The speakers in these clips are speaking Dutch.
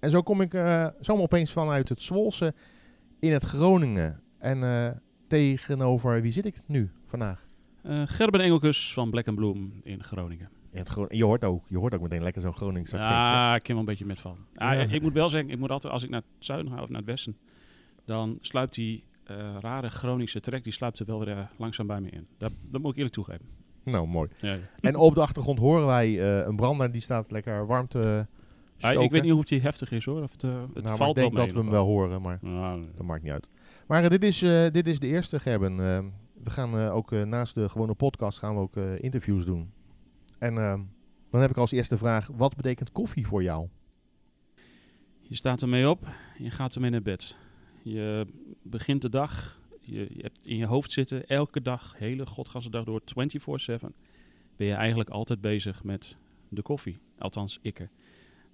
En zo kom ik uh, zomaar opeens vanuit het Zwolse in het Groningen. En uh, tegenover, wie zit ik nu vandaag? Uh, Gerben Engelkus van Black Bloom in Groningen. In het je, hoort ook, je hoort ook meteen lekker zo'n Gronings accent. Ja, ik ken wel een beetje met van. Ah, ik moet wel zeggen, ik moet altijd, als ik naar het zuiden ga of naar het westen, dan sluipt die rare Groningse trek, die sluipt er wel weer langzaam bij me in. Dat, dat moet ik eerlijk toegeven. Nou, mooi. Ja, En op de achtergrond horen wij een brander, die staat lekker warm te Ah, ik weet niet hoe die heftig is hoor. Of het, uh, het nou, valt ik denk dat we hem wel horen, maar dat maakt niet uit. Maar uh, dit, is, uh, dit is de eerste, Gerben. we gaan ook naast de gewone podcast gaan we ook interviews doen. En dan heb ik als eerste vraag, wat betekent koffie voor jou? Je staat ermee op, je gaat ermee naar bed. Je begint de dag, je, je hebt in je hoofd zitten, elke dag, hele godgasse dag door, 24-7, ben je eigenlijk altijd bezig met de koffie. Althans, ikke.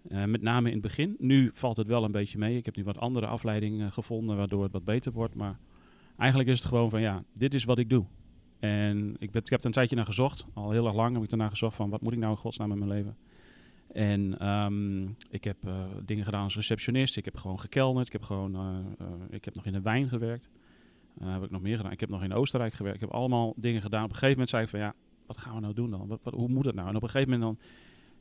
Uh, met name in het begin. Nu valt het wel een beetje mee. Ik heb nu wat andere afleidingen gevonden waardoor het wat beter wordt. Maar eigenlijk is het gewoon van ja, dit is wat ik doe. En ik, ik heb er een tijdje naar gezocht. Al heel erg lang heb ik ernaar gezocht van wat moet ik nou in godsnaam met mijn leven. En um, ik heb uh, dingen gedaan als receptionist. Ik heb gewoon gekelnerd. Ik heb gewoon, ik heb nog in de wijn gewerkt. heb ik nog meer gedaan. Ik heb nog in Oostenrijk gewerkt. Ik heb allemaal dingen gedaan. Op een gegeven moment zei ik van ja, wat gaan we nou doen dan? Wat, hoe moet het nou? En op een gegeven moment dan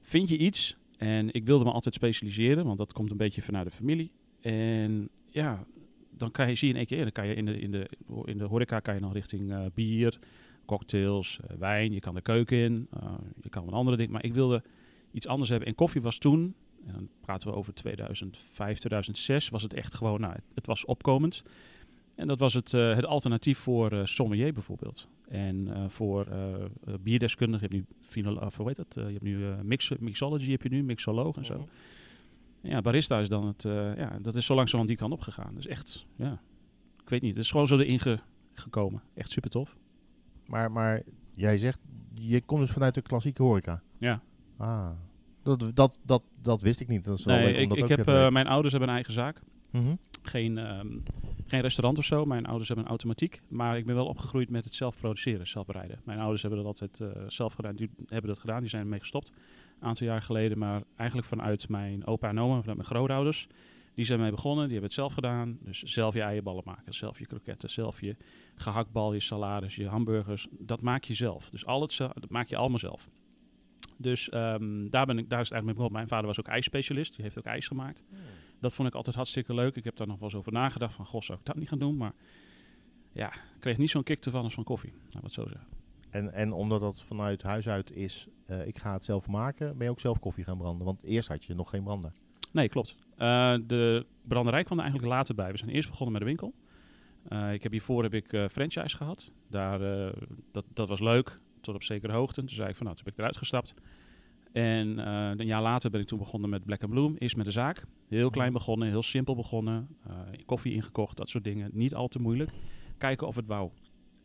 vind je iets en ik wilde me altijd specialiseren, want dat komt een beetje vanuit de familie. En ja, dan krijg je, zie je in één keer, dan kan je in de, in de, in de horeca kan je dan richting uh, bier, cocktails, uh, wijn, je kan de keuken in, uh, je kan een andere ding. Maar ik wilde iets anders hebben. En koffie was toen, en dan praten we over 2005, 2006, was het echt gewoon, nou, het, het was opkomend. En dat was het, het alternatief voor sommelier bijvoorbeeld. En uh, voor uh, bierdeskundigen, je hebt nu, final, hoe heet dat? je hebt nu mix, mixology, heb je nu, mixoloog en zo. Mhm. Ja, barista is dan het, ja, dat is zo langzamerhand die kant opgegaan. Dus echt, ja, ik weet niet, het is gewoon zo erin gekomen. Echt super tof. Maar, maar jij zegt, je komt dus vanuit de klassieke horeca? Ja. Ah, dat, dat, dat, dat wist ik niet. Dat is nee, leuk ik, heb, mijn ouders hebben een eigen zaak. Mm geen, um, geen restaurant of zo. Mijn ouders hebben een automatiek. Maar ik ben wel opgegroeid met het zelf produceren, zelf bereiden. Mijn ouders hebben dat altijd uh, zelf gedaan. Die hebben dat gedaan. Die zijn ermee gestopt. Een aantal jaar geleden. Maar eigenlijk vanuit mijn opa en oma, vanuit mijn grootouders. Die zijn mee begonnen. Die hebben het zelf gedaan. Dus zelf je eierballen maken. Zelf je kroketten. Zelf je gehaktbal, je salades, je hamburgers. Dat maak je zelf. Dus al het dat maak je allemaal zelf. Dus um, daar, ben ik, daar is het eigenlijk mee begonnen. Mijn vader was ook ijsspecialist. Die heeft ook ijs gemaakt. Hmm. Dat vond ik altijd hartstikke leuk. Ik heb daar nog wel eens over nagedacht van, goh, zou ik dat niet gaan doen? Maar ja, ik kreeg niet zo'n kick ervan als van koffie, we het zo zeggen. En, en omdat dat vanuit huis uit is, uh, ik ga het zelf maken, ben je ook zelf koffie gaan branden? Want eerst had je nog geen brander. Nee, klopt. Uh, de branderij kwam er eigenlijk later bij. We zijn eerst begonnen met de winkel. Uh, ik heb hiervoor heb ik franchise gehad. Daar, dat, dat was leuk, tot op zekere hoogte. Toen zei ik van, nou, toen ben ik eruit gestapt. En uh, een jaar later ben ik toen begonnen met Black Bloom. Eerst met de zaak. Heel klein mhm. begonnen, heel simpel begonnen. Uh, koffie ingekocht, dat soort dingen. Niet al te moeilijk. Kijken of het wou.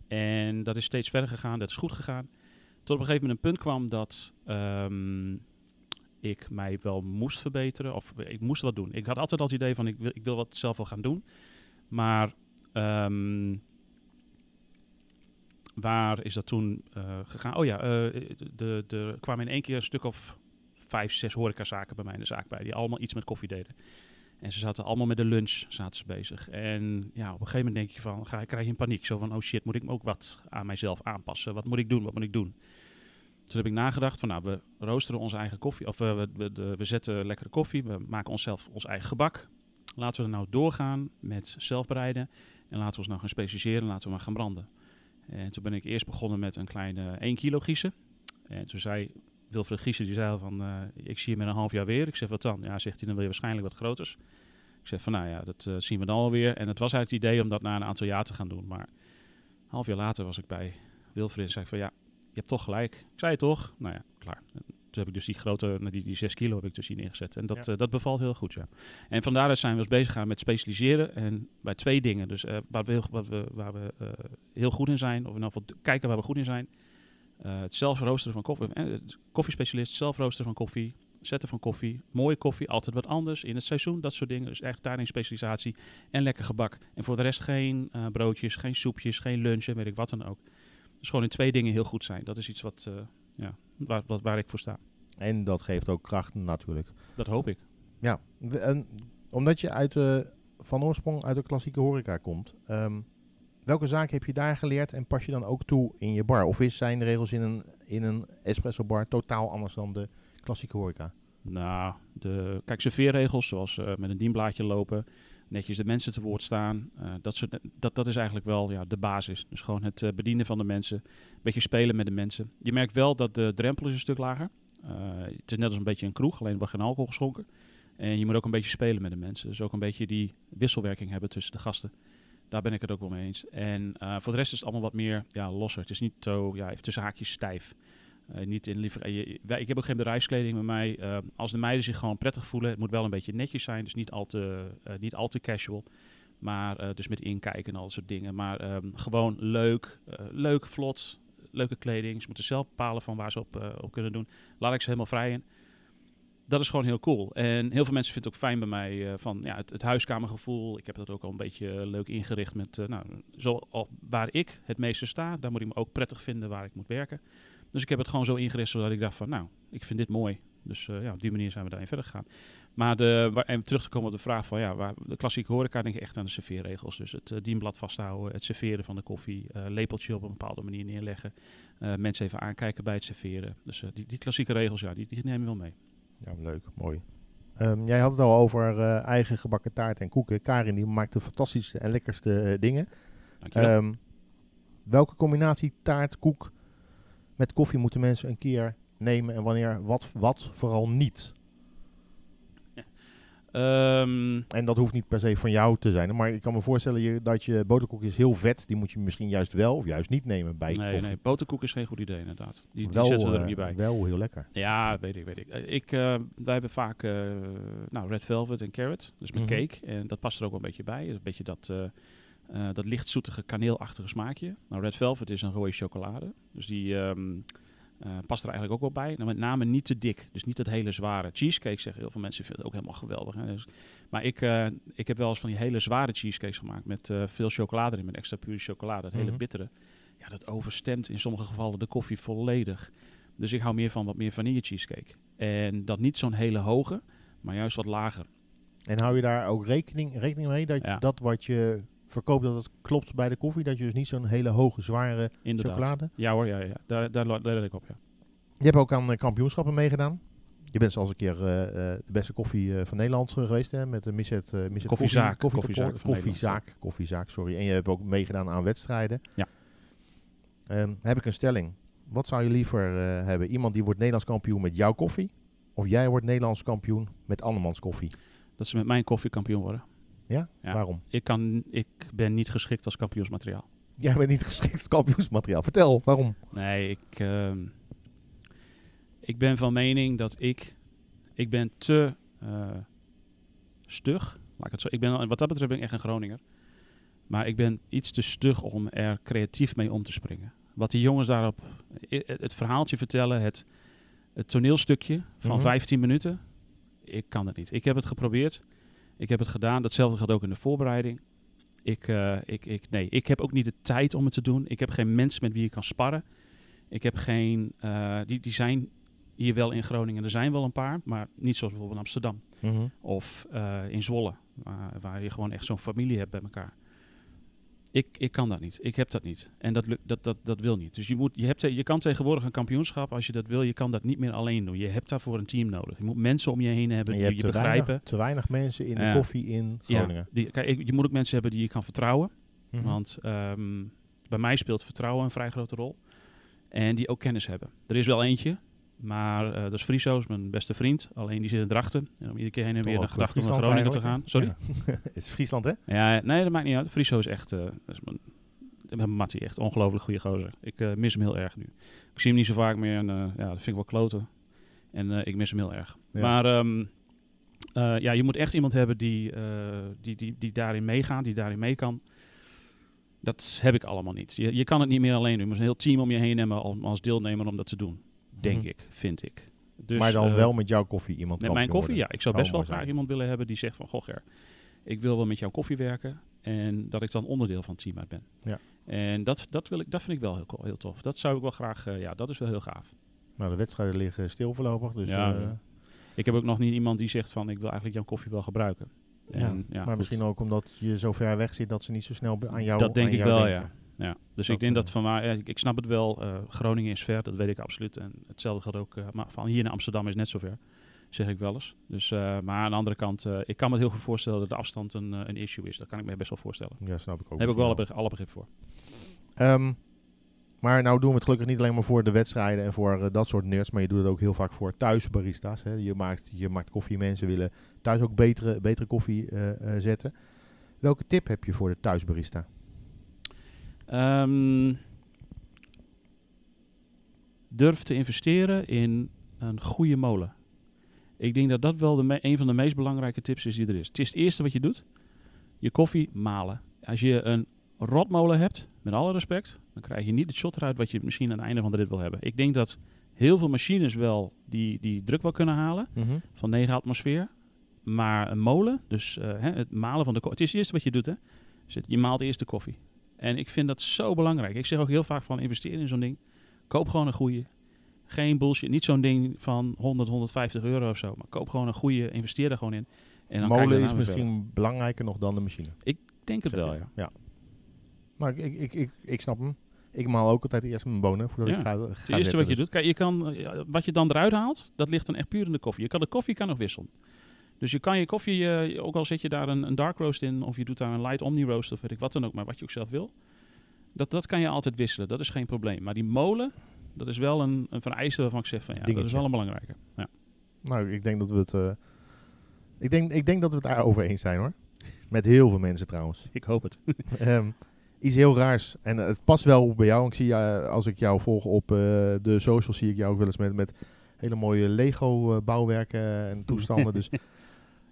En dat is steeds verder gegaan, dat is goed gegaan. Tot op een gegeven moment een punt kwam dat um, ik mij wel moest verbeteren. Of ik moest wat doen. Ik had altijd al het idee van ik wil, ik wil wat zelf wel gaan doen. Maar um, waar is dat toen uh, gegaan? Oh ja, de, de, kwamen in één keer een stuk of vijf, zes horecazaken bij mij in de zaak bij, die allemaal iets met koffie deden. En ze zaten allemaal met de lunch zaten ze bezig. En ja, op een gegeven moment denk je van, ga, krijg je een paniek. Zo van, oh shit, moet ik me ook wat aan mijzelf aanpassen? Wat moet ik doen? Wat moet ik doen? Toen heb ik nagedacht van, nou, we roosteren onze eigen koffie. Of uh, we, we, we zetten lekkere koffie. We maken onszelf ons eigen gebak. Laten we er nou doorgaan met zelfbereiden. En laten we ons nou gaan specialiseren. Laten we maar gaan branden. En toen ben ik eerst begonnen met een kleine 1 kilo giezen. En toen zei Wilfred Giezen, die zei van, uh, ik zie je met een half jaar weer. Ik zeg, wat dan? Ja, zegt hij, dan wil je waarschijnlijk wat groters. Ik zeg van, nou ja, dat uh, zien we dan alweer. En het was eigenlijk het idee om dat na een aantal jaar te gaan doen. Maar een half jaar later was ik bij Wilfred en zei van, ja, je hebt toch gelijk. Ik zei toch? Nou ja, klaar. Toen heb ik dus die grote, die, die 6 kilo heb ik dus hier neergezet. En dat, ja. uh, dat bevalt heel goed, ja. En van daaruit zijn we dus bezig gaan met specialiseren. En bij twee dingen. Dus uh, waar we, wat we, waar we uh, heel goed in zijn, of in ieder geval kijken waar we goed in zijn. het zelf roosteren van koffie. koffiespecialist, zelf roosteren van koffie. Zetten van koffie. Mooie koffie, altijd wat anders. In het seizoen, dat soort dingen. Dus echt daarin specialisatie. En lekker gebak. En voor de rest geen broodjes, geen soepjes, geen lunchen, weet ik wat dan ook. Dus gewoon in twee dingen heel goed zijn. Dat is iets wat ja, waar, wat, waar ik voor sta. En dat geeft ook kracht natuurlijk. Dat hoop ik. Ja, en omdat je uit de, van oorsprong uit de klassieke horeca komt, um, welke zaken heb je daar geleerd en pas je dan ook toe in je bar? Of is zijn de regels in een, in een espresso bar totaal anders dan de klassieke horeca? Nou, de, kijk, serveerregels zoals uh, met een dienblaadje lopen, netjes de mensen te woord staan. Uh, dat, dat, dat is eigenlijk wel ja, de basis. Dus gewoon het uh, bedienen van de mensen, een beetje spelen met de mensen. Je merkt wel dat de drempel is een stuk lager. het is net als een beetje een kroeg, alleen wordt geen alcohol geschonken. En je moet ook een beetje spelen met de mensen. Dus ook een beetje die wisselwerking hebben tussen de gasten. Daar ben ik het ook wel mee eens. En voor de rest is het allemaal wat meer ja, losser. Het is niet zo, ja, even tussen haakjes stijf. Uh, niet in liever, uh, ik heb ook geen bedrijfskleding met mij. Uh, als de meiden zich gewoon prettig voelen, het moet wel een beetje netjes zijn. Dus niet al te, niet al te casual. Maar dus met inkijken en al dat soort dingen. Maar um, gewoon leuk, leuk, vlot, leuke kleding. Ze moeten zelf bepalen van waar ze op, op kunnen doen. Laat ik ze helemaal vrij in. Dat is gewoon heel cool. En heel veel mensen vinden het ook fijn bij mij van ja, het, het, huiskamergevoel. Ik heb dat ook al een beetje leuk ingericht met nou, zo, waar ik het meeste sta. Daar moet ik me ook prettig vinden waar ik moet werken. Dus ik heb het gewoon zo ingericht zodat ik dacht van, nou, ik vind dit mooi. Dus uh, ja, op die manier zijn we daarin verder gegaan. Maar de, waar, en terug te komen op de vraag van, ja, waar, de klassieke horeca denk ik echt aan de serveerregels. Dus het uh, dienblad vasthouden, het serveren van de koffie, uh, lepeltje op een bepaalde manier neerleggen. mensen even aankijken bij het serveren. Dus die, die klassieke regels, ja, die, die nemen we wel mee. Ja, leuk, mooi. Um, jij had het al over eigen gebakken taart en koeken. Karin die maakt de fantastische en lekkerste dingen. Um, welke combinatie taart, koek met koffie moeten mensen een keer nemen en wanneer wat, wat vooral niet. Um, en dat hoeft niet per se van jou te zijn. Maar ik kan me voorstellen je, dat je boterkoek is heel vet. Die moet je misschien juist wel of juist niet nemen bij nee, koffie. Nee, boterkoek is geen goed idee inderdaad. Die, wel, die zetten we er niet bij. Wel heel lekker. Ja, weet ik, weet ik. ik uh, wij hebben vaak uh, nou, red velvet en carrot. Dus met mm -hmm. cake. En dat past er ook wel een beetje bij. Een beetje dat... Uh, dat licht zoetige kaneelachtige smaakje. Nou, Red Velvet is een rode chocolade. Dus die um, uh, past er eigenlijk ook wel bij. Nou, met name niet te dik. Dus niet dat hele zware. Cheesecake zeggen heel veel mensen vinden het ook helemaal geweldig. Hè? Dus, maar ik, uh, ik heb wel eens van die hele zware cheesecakes gemaakt. Met veel chocolade erin. Met extra pure chocolade. Het mm -hmm. hele bittere. Ja, dat overstemt in sommige gevallen de koffie volledig. Dus ik hou meer van wat meer vanille cheesecake. En dat niet zo'n hele hoge, maar juist wat lager. En hou je daar ook rekening, rekening mee dat ja. dat wat je verkoopt dat het klopt bij de koffie? Dat je dus niet zo'n hele hoge, zware Inderdaad. chocolade? Ja hoor, ja, ja. Daar, daar, daar let ik op, ja. Je hebt ook aan uh, kampioenschappen meegedaan. Je bent zelfs een keer uh, uh, de beste koffie van Nederland geweest hè, met de Misset, uh, Misset koffiezaak. Koffie, koffiezaak, koffiezaak, koffiezaak, koffiezaak, sorry. En je hebt ook meegedaan aan wedstrijden. Ja. Um, heb ik een stelling. Wat zou je liever hebben? Iemand die wordt Nederlands kampioen met jouw koffie? Of jij wordt Nederlands kampioen met andermans koffie? Dat ze met mijn koffie kampioen worden. Ja? ja? Waarom? Ik, kan, ik ben niet geschikt als kampioensmateriaal. Jij bent niet geschikt als kampioensmateriaal. Vertel, waarom? Nee, ik, uh, ik ben van mening dat ik... Ik ben te uh, stug. Laat ik, het zo, ik ben, wat dat betreft ben ik echt een Groninger. Maar ik ben iets te stug om er creatief mee om te springen. Wat die jongens daarop... Het verhaaltje vertellen, het, het toneelstukje van mm -hmm. 15 minuten... Ik kan het niet. Ik heb het geprobeerd... Ik heb het gedaan. Datzelfde gaat ook in de voorbereiding. Ik, uh, ik, ik, nee, ik heb ook niet de tijd om het te doen. Ik heb geen mensen met wie ik kan sparren. Ik heb geen... Uh, die, die zijn hier wel in Groningen. Er zijn wel een paar, maar niet zoals bijvoorbeeld in Amsterdam. Mm -hmm. Of uh, in Zwolle, waar je gewoon echt zo'n familie hebt bij elkaar. Ik, ik kan dat niet. Ik heb dat niet. En dat, dat, dat, dat wil niet. Dus je, moet, je, hebt, je kan tegenwoordig een kampioenschap, als je dat wil, je kan dat niet meer alleen doen. Je hebt daarvoor een team nodig. Je moet mensen om je heen hebben die je, je te begrijpen. Weinig, te weinig mensen in de koffie in Groningen. Ja, die, kijk, je moet ook mensen hebben die je kan vertrouwen. Mm -hmm. Want um, bij mij speelt vertrouwen een vrij grote rol. En die ook kennis hebben. Er is wel eentje, maar uh, dat is Friso, is mijn beste vriend. Alleen die zit in Drachten. En om iedere keer heen en weer naar gedachten om naar Groningen te gaan. Sorry? Ja. is Friesland, hè? Ja, nee, dat maakt niet uit. Friso is echt... Uh, is mijn, mijn Mattie, echt ongelooflijk goede gozer. Ik uh, mis hem heel erg nu. Ik zie hem niet zo vaak meer en ja, dat vind ik wel kloten. En ik mis hem heel erg. Ja. Maar um, ja, je moet echt iemand hebben die, die, die, die daarin meegaat, die daarin mee kan. Dat heb ik allemaal niet. Je, je kan het niet meer alleen doen. Je moet een heel team om je heen hebben om, als deelnemer om dat te doen. Denk mm -hmm. ik, vind ik. Dus, maar dan wel met jouw koffie iemand Met mijn koffie, worden. ja. Ik zou, zou best wel graag iemand willen hebben die zegt van... Goh, Ger, ik wil wel met jouw koffie werken. En dat ik dan onderdeel van het team uit ben. Ja. En dat, dat, wil ik, dat vind ik wel heel, heel tof. Dat zou ik wel graag, uh, ja, dat is wel heel gaaf. Nou, de wedstrijden liggen stil voorlopig. Dus, ja, uh, Ik heb ook nog niet iemand die zegt van ik wil eigenlijk jouw koffie wel gebruiken. En, ja, ja, maar misschien ook omdat je zo ver weg zit dat ze niet zo snel aan jou Dat denk ik wel, ja. Ja. Dus ik denk dat van mij, ik, ik, snap het wel. Uh, Groningen is ver, dat weet ik absoluut. En hetzelfde geldt ook, uh, maar van hier naar Amsterdam is net zo ver zeg ik wel eens. Dus, uh, maar aan de andere kant, uh, ik kan me heel goed voorstellen dat de afstand een, uh, een issue is. Dat kan ik me best wel voorstellen. Ja, snap ik ook. Daar heb ik wel alle, alle begrip voor. Um, maar nou doen we het gelukkig niet alleen maar voor de wedstrijden en voor dat soort nerds, maar je doet het ook heel vaak voor thuisbarista's. Hè. Je, maakt, je maakt koffie, mensen willen thuis ook betere, betere koffie zetten. Welke tip heb je voor de thuisbarista? Um, durf te investeren in een goede molen. Ik denk dat dat wel de een van de meest belangrijke tips is die er is. Het is het eerste wat je doet. Je koffie malen. Als je een rotmolen hebt, met alle respect, dan krijg je niet het shot eruit wat je misschien aan het einde van de rit wil hebben. Ik denk dat heel veel machines wel die, die druk wel kunnen halen mm-hmm. van 9 atmosfeer. Maar een molen, dus uh, hè, het malen van de koffie, het is het eerste wat je doet hè. Dus je maalt eerst de koffie. En ik vind dat zo belangrijk. Ik zeg ook heel vaak van investeer in zo'n ding. Koop gewoon een goede. Geen bullshit. Niet zo'n ding van 100, 150 euro of zo. Maar koop gewoon een goede, investeer er gewoon in. En dan Molen is misschien belangrijker nog dan de machine. Ik denk het wel, ja. ja. Maar ik, ik, ik, ik snap hem. Ik maal ook altijd eerst mijn bonen voordat ik ga, ga Het eerste wat je doet. Kijk, je kan, wat je dan eruit haalt, dat ligt dan echt puur in de koffie. Je kan de koffie kan nog wisselen. Dus je kan je koffie, uh, ook al zet je daar een, een, dark roast in, of je doet daar een light omni roast, of weet ik wat dan ook, maar wat je ook zelf wil. Dat, dat kan je altijd wisselen, dat is geen probleem. Maar die molen, dat is wel een, een vereiste waarvan ik zeg van ja, dat is wel een belangrijke. Ja. Nou, ik denk dat we het. Uh, ik, denk, ik denk dat we het daarover eens zijn hoor. Met heel veel mensen trouwens. Ik hoop het. um, iets heel raars. En uh, het past wel bij jou. Ik zie uh, als ik jou volg op de socials, zie ik jou ook wel eens met, met hele mooie Lego bouwwerken en toestanden. dus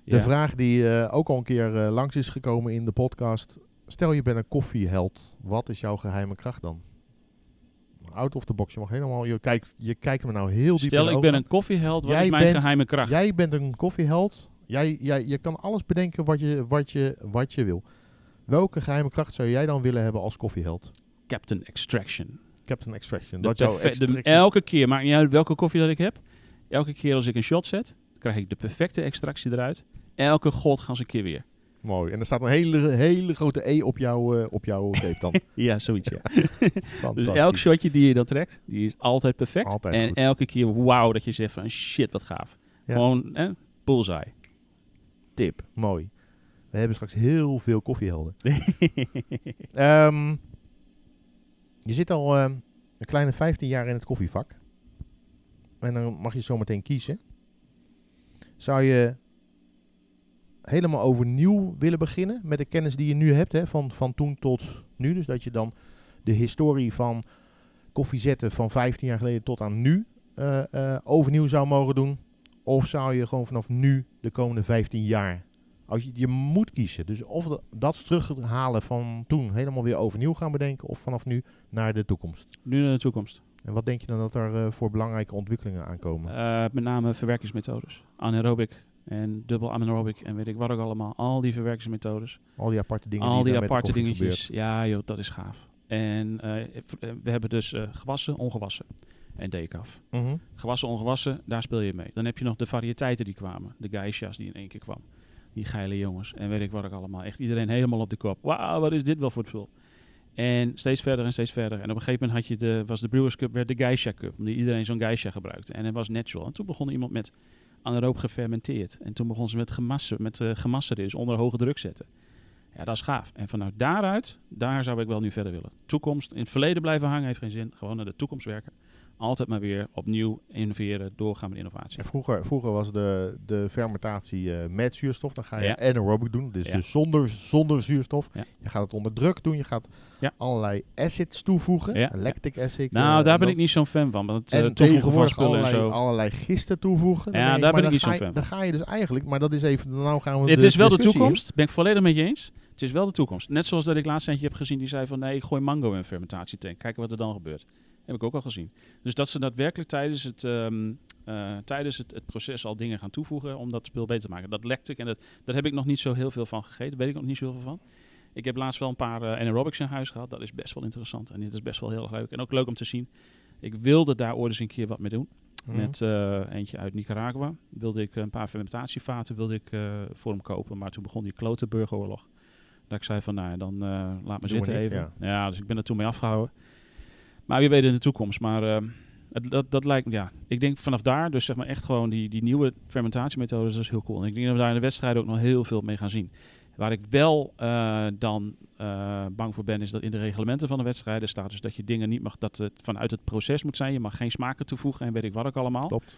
de vraag die ook al een keer langs is gekomen in de podcast. Stel je bent een koffieheld. Wat is jouw geheime kracht dan? out of the box. Je mag helemaal, je kijkt, je kijkt me nou heel diep Stel, ik ben een koffieheld. Wat jij is mijn bent, geheime kracht? Jij bent een koffieheld. Jij, jij, je kan alles bedenken wat je, wat, je, wat je wil. Welke geheime kracht zou jij dan willen hebben als koffieheld? Captain Extraction. Captain Extraction. Dat jouw extraction... elke keer, maakt niet uit welke koffie dat ik heb. Elke keer als ik een shot zet, krijg ik de perfecte extractie eruit. Elke god gaan ze een keer weer. Mooi. En er staat een hele, hele grote E op, jou, uh, op jouw tape dan. ja, zoiets ja. dus elk shotje die je dan trekt, die is altijd perfect. Altijd en goed. elke keer wauw dat je zegt van shit wat gaaf. Ja. Gewoon eh, bullseye. Tip, mooi. We hebben straks heel veel koffiehelden. um, je zit al uh, een kleine 15 jaar in het koffievak. En dan mag je zometeen kiezen. Zou je helemaal overnieuw willen beginnen met de kennis die je nu hebt, hè, van, van toen tot nu. Dus dat je dan de historie van koffie zetten van 15 jaar geleden tot aan nu uh, uh, overnieuw zou mogen doen. Of zou je gewoon vanaf nu de komende 15 jaar, als je, je moet kiezen. Dus of dat terughalen van toen helemaal weer overnieuw gaan bedenken, of vanaf nu naar de toekomst. Nu naar de toekomst. En wat denk je dan dat er uh, voor belangrijke ontwikkelingen aankomen? met name verwerkingsmethodes. Anaerobic en dubbel anaerobic en weet ik wat ook allemaal. Al die verwerkingsmethodes. Al die aparte dingen. Al die, die aparte dingetjes. Gebeurt. Ja, joh, dat is gaaf. En uh, we hebben dus uh, gewassen, ongewassen en decaf. Mm -hmm. Gewassen, ongewassen, daar speel je mee. Dan heb je nog de variëteiten die kwamen. De geisha's die in één keer kwam. Die geile jongens. En weet ik wat ook allemaal. Echt iedereen helemaal op de kop. Wauw, wat is dit wel voor het spul? En steeds verder en steeds verder. En op een gegeven moment had je de, was de Brewers Cup, werd de Geisha Cup. Omdat iedereen zo'n Geisha gebruikte. En het was natural. En toen begon iemand met anaeroop gefermenteerd. En toen begon ze met gemassen, met uh, gemasseren, dus onder hoge druk zetten. Ja, dat is gaaf. En vanuit daaruit, daar zou ik wel nu verder willen. Toekomst, in het verleden blijven hangen heeft geen zin. Gewoon naar de toekomst werken. Altijd maar weer opnieuw innoveren, doorgaan met innovatie. En vroeger, vroeger was de, de fermentatie uh, met zuurstof. Dan ga je ja. anaerobic doen. Dus, ja. dus zonder, zonder zuurstof. Ja. Je gaat het onder druk doen. Je gaat allerlei acids toevoegen. Lactic acid. Nou, uh, daar ben ik niet zo'n fan van. Want en uh, tegenwoordig allerlei, en zo. allerlei gisten toevoegen. Ja, daar ben ik niet zo'n fan van. Dan ga je dus eigenlijk, maar dat is even, nou gaan we Het is wel de toekomst. Ben ik volledig met je eens. Het is wel de toekomst. Net zoals dat ik laatst eentje heb gezien die zei van nee, ik gooi mango in een fermentatietank. Kijken wat er dan gebeurt. Heb ik ook al gezien. Dus dat ze daadwerkelijk tijdens het, um, uh, tijdens het, het, proces al dingen gaan toevoegen om dat spul beter te maken. Dat lekt ik en dat, daar heb ik nog niet zo heel veel van gegeten. Weet ik nog niet zo heel veel van. Ik heb laatst wel een paar uh, anaerobics in huis gehad. Dat is best wel interessant en dit is best wel heel erg leuk. En ook leuk om te zien. Ik wilde daar ooit eens een keer wat mee doen. Mhm. Met uh, eentje uit Nicaragua. Wilde ik een paar fermentatievaten wilde ik, voor hem kopen. Maar toen begon die klote burgeroorlog. Dat ik zei van, nou dan laat me zitten even. Ja. ja. dus ik ben er toen mee afgehouden. Maar wie weet in de toekomst. Maar het, dat, dat lijkt ja. Ik denk vanaf daar, dus zeg maar echt gewoon die, die nieuwe fermentatiemethodes, dat is heel cool. En ik denk dat we daar in de wedstrijd ook nog heel veel mee gaan zien. Waar ik wel uh, dan uh, bang voor ben, is dat in de reglementen van de wedstrijden staat dus dat je dingen niet mag, dat het vanuit het proces moet zijn. Je mag geen smaken toevoegen en weet ik wat ook allemaal. Klopt.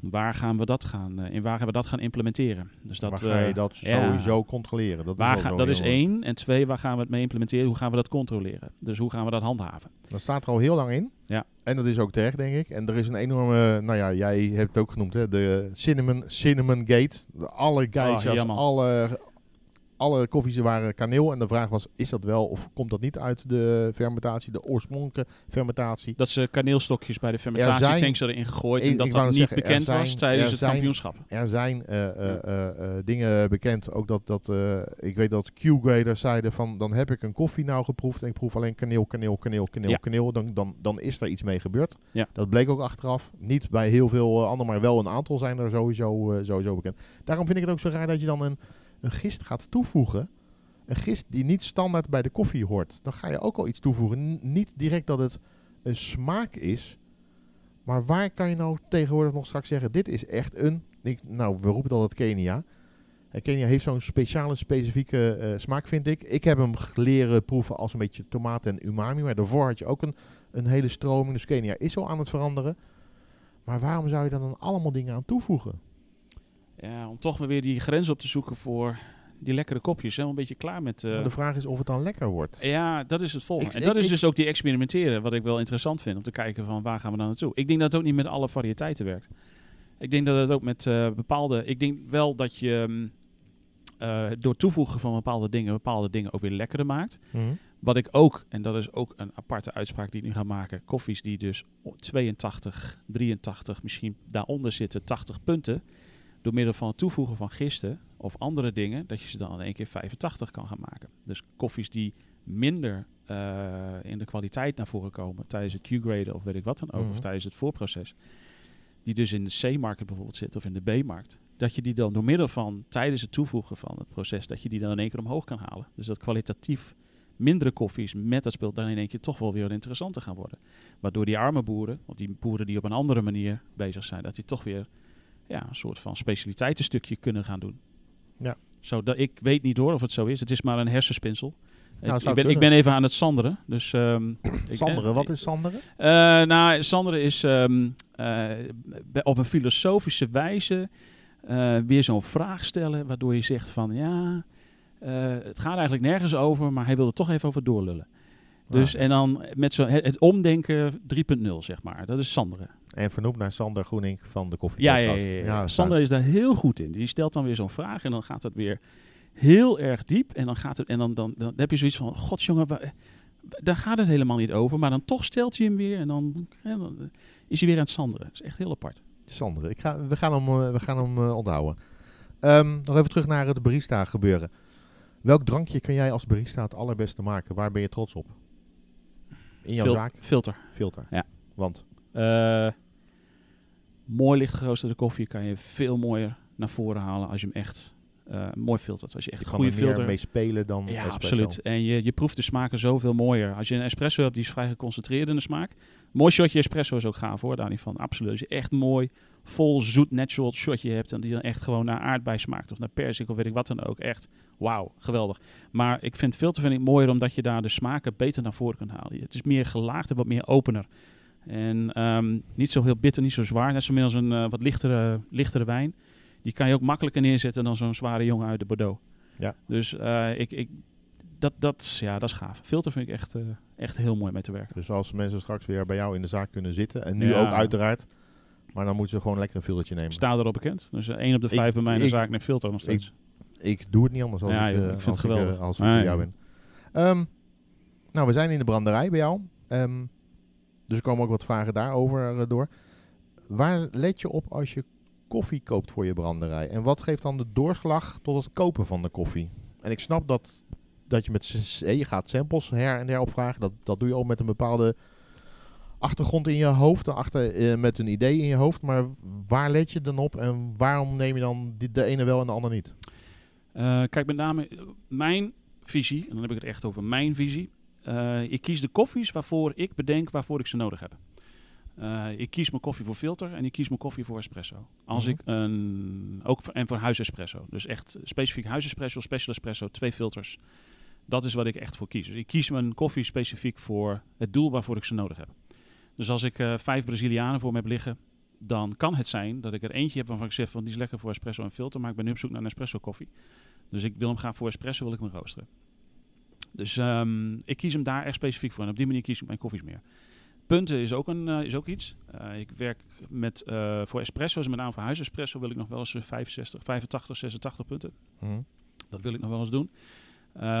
Waar gaan we dat gaan, uh, in waar gaan we dat gaan implementeren? Dus dat, waar ga je dat sowieso ja. controleren? Dat waar is, ga, dat is één. En twee, waar gaan we het mee implementeren? Hoe gaan we dat controleren? Dus hoe gaan we dat handhaven? Dat staat er al heel lang in. Ja. En dat is ook terecht, denk ik. En er is een enorme, nou ja, jij hebt het ook genoemd, hè, de Cinnamon, Cinnamon Gate. Alle oh, alle alle koffies waren kaneel. En de vraag was, is dat wel of komt dat niet uit de fermentatie, de oorspronkelijke fermentatie? Dat ze kaneelstokjes bij de fermentatietanks erin gegooid en dat dat niet bekend was tijdens het kampioenschap. Er zijn uh, uh, dingen bekend, ook dat, dat ik weet dat Q-graders zeiden van, dan heb ik een koffie nou geproefd en ik proef alleen kaneel, kaneel, kaneel, kaneel, kaneel. Dan, dan, dan is er iets mee gebeurd. Ja. Dat bleek ook achteraf. Niet bij heel veel anderen, maar wel een aantal zijn er sowieso, sowieso bekend. Daarom vind ik het ook zo raar dat je dan een een gist gaat toevoegen, een gist die niet standaard bij de koffie hoort, dan ga je ook al iets toevoegen. niet direct dat het een smaak is, maar waar kan je nou tegenwoordig nog straks zeggen, dit is echt een, nou we roepen het altijd Kenia. En Kenia heeft zo'n speciale, specifieke uh, smaak, vind ik. Ik heb hem leren proeven als een beetje tomaat en umami. Maar daarvoor had je ook een, een hele stroming. Dus Kenia is al aan het veranderen. Maar waarom zou je dan allemaal dingen aan toevoegen? Ja, om toch maar weer die grens op te zoeken voor die lekkere kopjes. Helemaal een beetje klaar met... Uh... De vraag is of het dan lekker wordt. Ja, dat is het volgende. en dat is dus ook die experimenteren, wat ik wel interessant vind. Om te kijken van waar gaan we dan naartoe. Ik denk dat het ook niet met alle variëteiten werkt. Ik denk dat het ook met uh, bepaalde... Ik denk wel dat je uh, door toevoegen van bepaalde dingen... bepaalde dingen ook weer lekkerder maakt. Mm Wat ik ook, en dat is ook een aparte uitspraak die ik nu ga maken... koffies die dus 82, 83, misschien daaronder zitten, 80 punten door middel van het toevoegen van gisten of andere dingen, dat je ze dan in één keer 85 kan gaan maken. Dus koffies die minder uh, in de kwaliteit naar voren komen tijdens het Q-graden of weet ik wat dan ook, of mhm. tijdens het voorproces, die dus in de C-market bijvoorbeeld zitten of in de B-markt, dat je die dan door middel van tijdens het toevoegen van het proces, dat je die dan in één keer omhoog kan halen. Dus dat kwalitatief mindere koffies met dat speel dan in één keer toch wel weer interessanter gaan worden. Waardoor die arme boeren, of die boeren die op een andere manier bezig zijn, dat die toch weer ja, een soort van specialiteitenstukje kunnen gaan doen. Ja. Zo, dat, ik weet niet hoor of het zo is. Het is maar een hersenspinsel. Nou, ik, ik, ben, ik, ben, even aan het sanderen. Dus, um, sanderen, wat is sanderen? Uh, nou, sanderen is um, uh, op een filosofische wijze uh, weer zo'n vraag stellen, waardoor je zegt van ja, het gaat eigenlijk nergens over, maar hij wil er toch even over doorlullen. Dus en dan met zo het, omdenken 3.0, zeg maar. Dat is Sanderen. En vernoemd naar Sander Groening van de Koffie ja, ja, ja, ja. Sander is daar heel goed in. Die stelt dan weer zo'n vraag en dan gaat het weer heel erg diep. En dan, gaat het, en dan, dan, dan, heb je zoiets van, godsjongen, daar gaat het helemaal niet over. Maar dan toch stelt hij hem weer en dan, dan is hij weer aan het sanderen. Dat is echt heel apart. Sanderen. Ik ga, we gaan hem, eh, we gaan hem uh, onthouden. Um, nog even terug naar het barista gebeuren. Welk drankje kan jij als barista het allerbeste maken? Waar ben je trots op? In jouw zaak? Filter. Filter. Ja. Want? Uh, mooi licht geroosterde koffie kan je veel mooier naar voren halen als je hem echt mooi filtert. Als je echt een goede filter... mee spelen dan Ja, absoluut. En je, je proeft de smaken zoveel mooier. Als je een espresso hebt, die is vrij geconcentreerd in de smaak. Mooi shotje espresso is ook gaaf hoor, daar niet van. Absoluut. Als je echt mooi, vol, zoet, natural shotje hebt... en die dan echt gewoon naar aardbei smaakt of naar persik of weet ik wat dan ook. Echt, wauw, geweldig. Maar ik vind filter vind ik mooier omdat je daar de smaken beter naar voren kunt halen. Het is meer gelaagd en wat meer opener. En um, niet zo heel bitter, niet zo zwaar. Net zo min als een uh, wat lichtere, lichtere wijn. Die kan je ook makkelijker neerzetten dan zo'n zware jongen uit de Bordeaux. Ja. Dus uh, ik, ik, dat, dat, ja, dat is gaaf. Filter vind ik echt, uh, echt heel mooi mee te werken. Dus als mensen straks weer bij jou in de zaak kunnen zitten, en nu ja. ook uiteraard, maar dan moeten ze gewoon lekker een filtertje nemen. Sta erop bekend. Dus één op de vijf bij mij in de zaak neemt filter nog steeds. Ik, ik, doe het niet anders als ja, ik, ik vind het geweldig. als ik bij jou ben. Um, nou, we zijn in de branderij bij jou. Um, dus er komen ook wat vragen daarover door. Waar let je op als je koffie koopt voor je branderij? En wat geeft dan de doorslag tot het kopen van de koffie? En ik snap dat, dat je met je gaat samples her en der opvragen. Dat, dat doe je ook met een bepaalde achtergrond in je hoofd, achter, eh, met een idee in je hoofd. Maar waar let je dan op en waarom neem je dan die, de ene wel en de ander niet? Uh, kijk, met name mijn visie, en dan heb ik het echt over mijn visie. Ik kies de koffies waarvoor ik bedenk waarvoor ik ze nodig heb. Uh, ik kies mijn koffie voor filter en ik kies mijn koffie voor espresso. Als mm -hmm. ik een, ook voor, en voor huisespresso. Dus echt specifiek huisespresso, special espresso, twee filters. Dat is wat ik echt voor kies. Dus ik kies mijn koffie specifiek voor het doel waarvoor ik ze nodig heb. Dus als ik uh, vijf Brazilianen voor me heb liggen, dan kan het zijn dat ik er eentje heb waarvan ik zeg van die is lekker voor espresso en filter, maar ik ben nu op zoek naar een espresso koffie. Dus ik wil hem graag voor espresso, wil ik hem roosteren. Dus um, ik kies hem daar echt specifiek voor en op die manier kies ik mijn koffies meer. Punten is ook, een, uh, is ook iets. Uh, ik werk met, uh, voor espresso's, met name voor huisespresso wil ik nog wel eens 65, 85, 86 punten. Mm. Dat wil ik nog wel eens doen.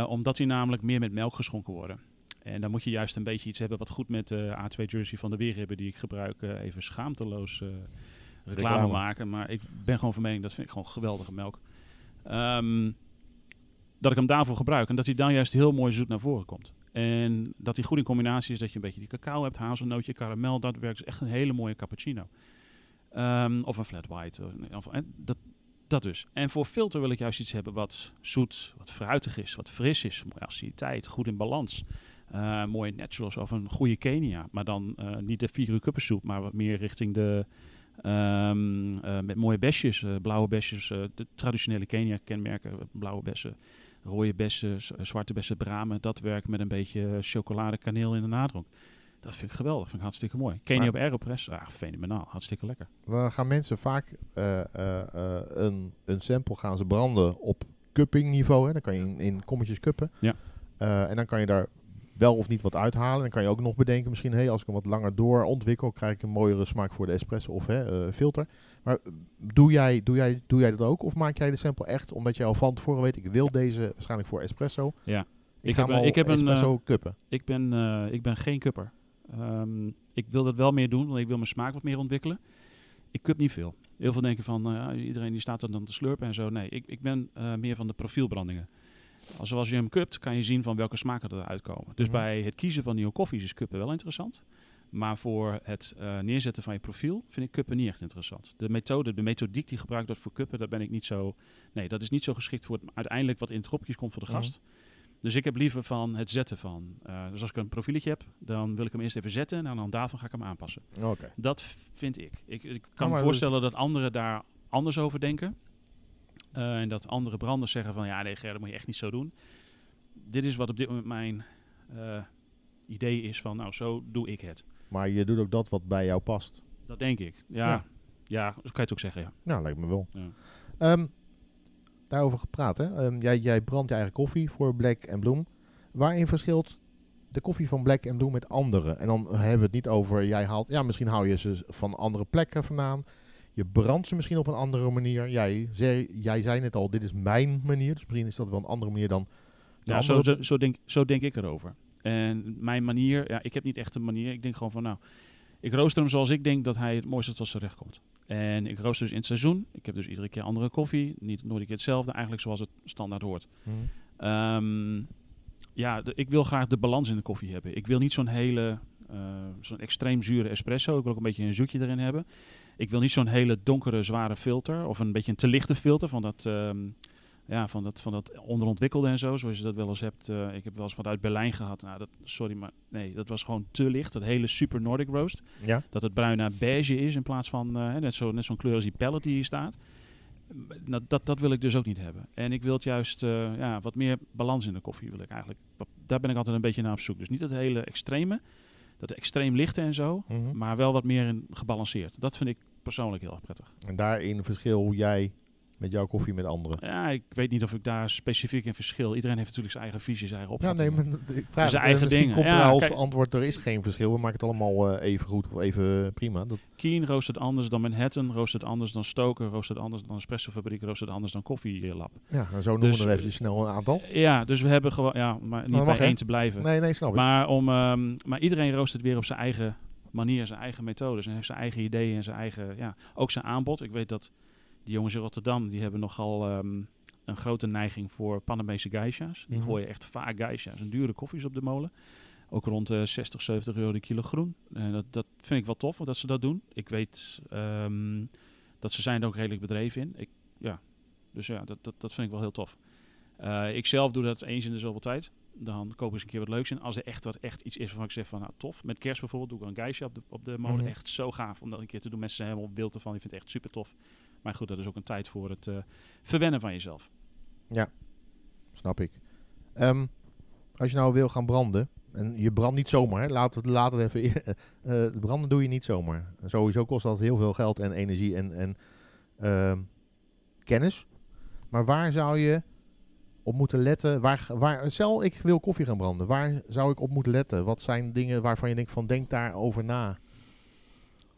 omdat die namelijk meer met melk geschonken worden. En dan moet je juist een beetje iets hebben wat goed met de A2 jersey van de weer hebben die ik gebruik. even schaamteloos reclame, reclame maken. Maar ik ben gewoon van mening, dat vind ik gewoon geweldige melk. Um, dat ik hem daarvoor gebruik. En dat hij dan juist heel mooi zoet naar voren komt. En dat hij goed in combinatie is dat je een beetje die cacao hebt, hazelnootje, karamel. Dat werkt dus echt een hele mooie cappuccino. Um, of een flat white. Of, dat, dat dus. En voor filter wil ik juist iets hebben wat zoet, wat fruitig is, wat fris is. Mooie aciditeit, goed in balans. Uh, mooie naturals of een goede Kenia. Maar dan uh, niet de vier uur kuppensoep, maar wat meer richting de... Um, uh, met mooie besjes, blauwe besjes, de traditionele Kenia-kenmerken, blauwe bessen rode bessen, zwarte bessen, bramen. Dat werkt met een beetje chocolade, kaneel in de nadronk. Dat vind ik geweldig, vind ik hartstikke mooi. Kenia op Aeropress, ah, fenomenaal, hartstikke lekker. We gaan mensen vaak uh, uh, uh, een, een sample gaan ze branden op cupping niveau. Hè. Dan kan je in, in kommetjes cuppen. Ja. en dan kan je daar wel of niet wat uithalen. Dan kan je ook nog bedenken, misschien, hey, als ik hem wat langer door ontwikkel, krijg ik een mooiere smaak voor de espresso of hè, uh, filter. Maar doe jij, doe, jij, doe jij dat ook? Of maak jij de sample echt omdat jij al van tevoren weet, ik wil deze waarschijnlijk voor espresso. Ja. Ik, ik heb, een, ik heb espresso een cuppen. Ik ben, uh, ik ben geen cupper. Um, ik wil dat wel meer doen, want ik wil mijn smaak wat meer ontwikkelen. Ik cup niet veel. Heel veel denken van, uh, iedereen die staat dan te slurpen en zo. Nee, ik, ik ben meer van de profielbrandingen. Zoals je hem cupt, kan je zien van welke smaken eruit komen. Dus mm -hmm. bij het kiezen van nieuwe koffies is cuppen wel interessant. Maar voor het uh, neerzetten van je profiel vind ik cuppen niet echt interessant. De methode, de methodiek die gebruikt wordt voor cuppen, daar ben ik niet zo... Nee, dat is niet zo geschikt voor het, uiteindelijk wat in dropjes komt voor de gast. Mm -hmm. Dus ik heb liever van het zetten van. Uh, dus als ik een profieletje heb, dan wil ik hem eerst even zetten en dan daarvan ga ik hem aanpassen. Okay. Dat vind ik. Ik, ik kan oh, me voorstellen dus dat anderen daar anders over denken. Uh, en dat andere branders zeggen van ja, nee, Ger, dat moet je echt niet zo doen. Dit is wat op dit moment mijn uh, idee is van nou, zo doe ik het. Maar je doet ook dat wat bij jou past. Dat denk ik. Ja, ja, ja zo kan je het ook zeggen. Ja, nou, lijkt me wel. Ja. Um, daarover gepraat, hè? Um, jij, jij brandt je eigen koffie voor Black en Bloem. Waarin verschilt de koffie van Black en Bloem met andere? En dan hebben we het niet over, jij haalt, ja, misschien haal je ze van andere plekken vandaan. Je brandt ze misschien op een andere manier. Jij zei, jij zei net al, dit is mijn manier. Dus misschien is dat wel een andere manier dan... Ja, zo, zo, zo, denk, zo denk ik erover. En mijn manier, ja, ik heb niet echt een manier. Ik denk gewoon van, nou, ik rooster hem zoals ik denk dat hij het mooiste tot zijn recht komt. En ik rooster dus in het seizoen. Ik heb dus iedere keer andere koffie. Niet nooit een keer hetzelfde, eigenlijk zoals het standaard hoort. Hmm. Um, ja, de, ik wil graag de balans in de koffie hebben. Ik wil niet zo'n hele, uh, zo'n extreem zure espresso. Ik wil ook een beetje een zoetje erin hebben. Ik wil niet zo'n hele donkere, zware filter. Of een beetje een te lichte filter van dat, um, ja, van dat, van dat onderontwikkelde en zo. Zoals je dat wel eens hebt. Uh, ik heb wel eens wat uit Berlijn gehad. Nou, dat, sorry, maar nee, dat was gewoon te licht. Dat hele super Nordic roast. Ja. Dat het bruin naar beige is in plaats van uh, net zo'n net zo'n kleur als die pellet die hier staat. Nou, dat, dat wil ik dus ook niet hebben. En ik wil het juist uh, ja, wat meer balans in de koffie wil ik eigenlijk. Daar ben ik altijd een beetje naar op zoek. Dus niet het hele extreme, dat extreem lichte en zo, Mhm. mm -hmm. maar wel wat meer in gebalanceerd. Dat vind ik persoonlijk heel erg prettig. En daarin verschil hoe jij met jouw koffie met anderen. Ja, ik weet niet of ik daar specifiek in verschil. Iedereen heeft natuurlijk zijn eigen visie, zijn eigen opvatting. Ja, nee, maar ik vraag zijn eigen dingen. komt ja, als kijk, antwoord, er is geen verschil. We maken het allemaal uh, even goed of even prima. Dat... Keen roost het anders dan Manhattan, roost het anders dan Stoker, roost het anders dan Espresso Fabriek, roost het anders dan Koffielab. Ja, en zo noemen dus, we er even snel een aantal. Ja, dus we hebben gewoon, ja, maar niet bij één te blijven. Nee, nee, snap ik. Maar, om, um, maar iedereen roost het weer op zijn eigen manier, zijn eigen methodes en heeft zijn eigen ideeën en zijn eigen, ja, ook zijn aanbod. Ik weet dat die jongens in Rotterdam, die hebben nogal um, een grote neiging voor Panamese geisha's. Die mm -hmm. gooien echt vaak geisha's en dure koffies op de molen. Ook rond de 60, 70 euro de kilo groen. En dat, dat vind ik wel tof dat ze dat doen. Ik weet ehm, dat ze zijn er ook redelijk bedreven in. Ik, ja. Dus ja, dat, dat, dat vind ik wel heel tof. Uh, ik zelf doe dat eens in de zoveel tijd. Dan koop eens een keer wat leuks in. Als er echt wat echt iets is waarvan ik zeg van nou tof. Met kerst bijvoorbeeld doe ik een geisje op de, op de molen. Mhm. Echt zo gaaf om dat een keer te doen. Mensen zijn helemaal wild ervan. Die vindt het echt super tof. Maar goed, dat is ook een tijd voor het uh, verwennen van jezelf. Ja, snap ik. Um, als je nou wil gaan branden. En je brandt niet zomaar. Hè? Laten we laten het even. Uh, branden doe je niet zomaar. Sowieso kost dat heel veel geld en energie en, en uh, kennis. Maar waar zou je op moeten letten? Waar, waar, stel, ik wil koffie gaan branden. Waar zou ik op moeten letten? Wat zijn dingen waarvan je denkt van denk daarover na?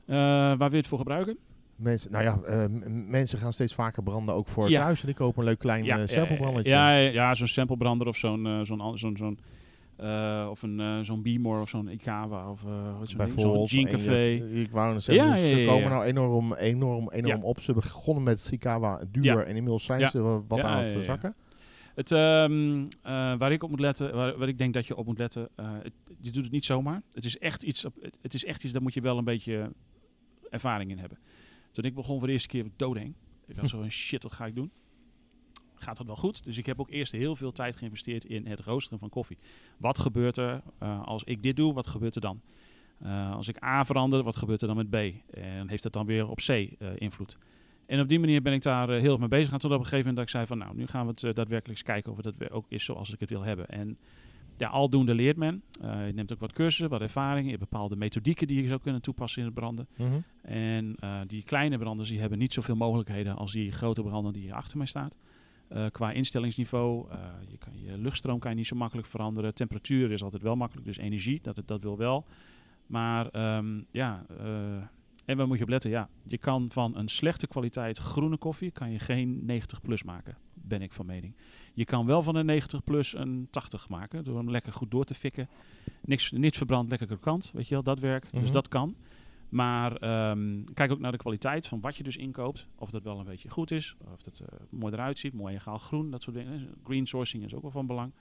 Uh, waar wil je het voor gebruiken? Mensen, nou ja, uh, mensen gaan steeds vaker branden, ook voor ja. thuis. En die kopen een leuk klein ja, uh, samplebrandetje. Ja, ja, ja zo'n samplebrander of zo'n uh, zo'n zo'n zo'n uh, of een zo'n Beamor of zo'n Ikawa of zo'n zo Jean Café. Ik wou zeggen, ja, dus ze komen nou enorm, enorm, enorm op. Ze begonnen met Ikawa duur en inmiddels zijn ze wat aan het zakken. Het, um, waar ik op moet letten, waar, waar, ik denk dat je op moet letten, het, je doet het niet zomaar. Het is echt iets, het is echt iets, daar moet je wel een beetje ervaring in hebben. Toen ik begon voor de eerste keer doodeng. Ik dacht zo, shit, wat ga ik doen? Gaat het wel goed? Dus ik heb ook eerst heel veel tijd geïnvesteerd in het roosteren van koffie. Wat gebeurt er uh, als ik dit doe? Wat gebeurt er dan? Als ik A verander, wat gebeurt er dan met B? En heeft dat dan weer op C invloed? En op die manier ben ik daar heel erg mee bezig gaan. Tot op een gegeven moment dat ik zei van, nou, nu gaan we het daadwerkelijk eens kijken of het ook is zoals ik het wil hebben. En ja, aldoende leert men. Uh, je neemt ook wat cursussen, wat ervaring. Je hebt bepaalde methodieken die je zou kunnen toepassen in het branden. Mm -hmm. En uh, die kleine branders die hebben niet zoveel mogelijkheden als die grote brander die hier achter mij staat. Uh, qua instellingsniveau, je, kan, je luchtstroom kan je niet zo makkelijk veranderen. Temperatuur is altijd wel makkelijk, dus energie, dat, dat wil wel. Maar um, ja, en waar moet je op letten? Ja, je kan van een slechte kwaliteit groene koffie kan je geen 90 plus maken, ben ik van mening. Je kan wel van een 90 plus een 80 maken, door hem lekker goed door te fikken. Niks, niets verbrand, lekker krokant, weet je wel, dat werkt. Mm -hmm. Dus dat kan. Maar um, kijk ook naar de kwaliteit van wat je dus inkoopt. Of dat wel een beetje goed is, of dat uh, mooi eruit ziet, mooi egaal groen, dat soort dingen. Green sourcing is ook wel van belang.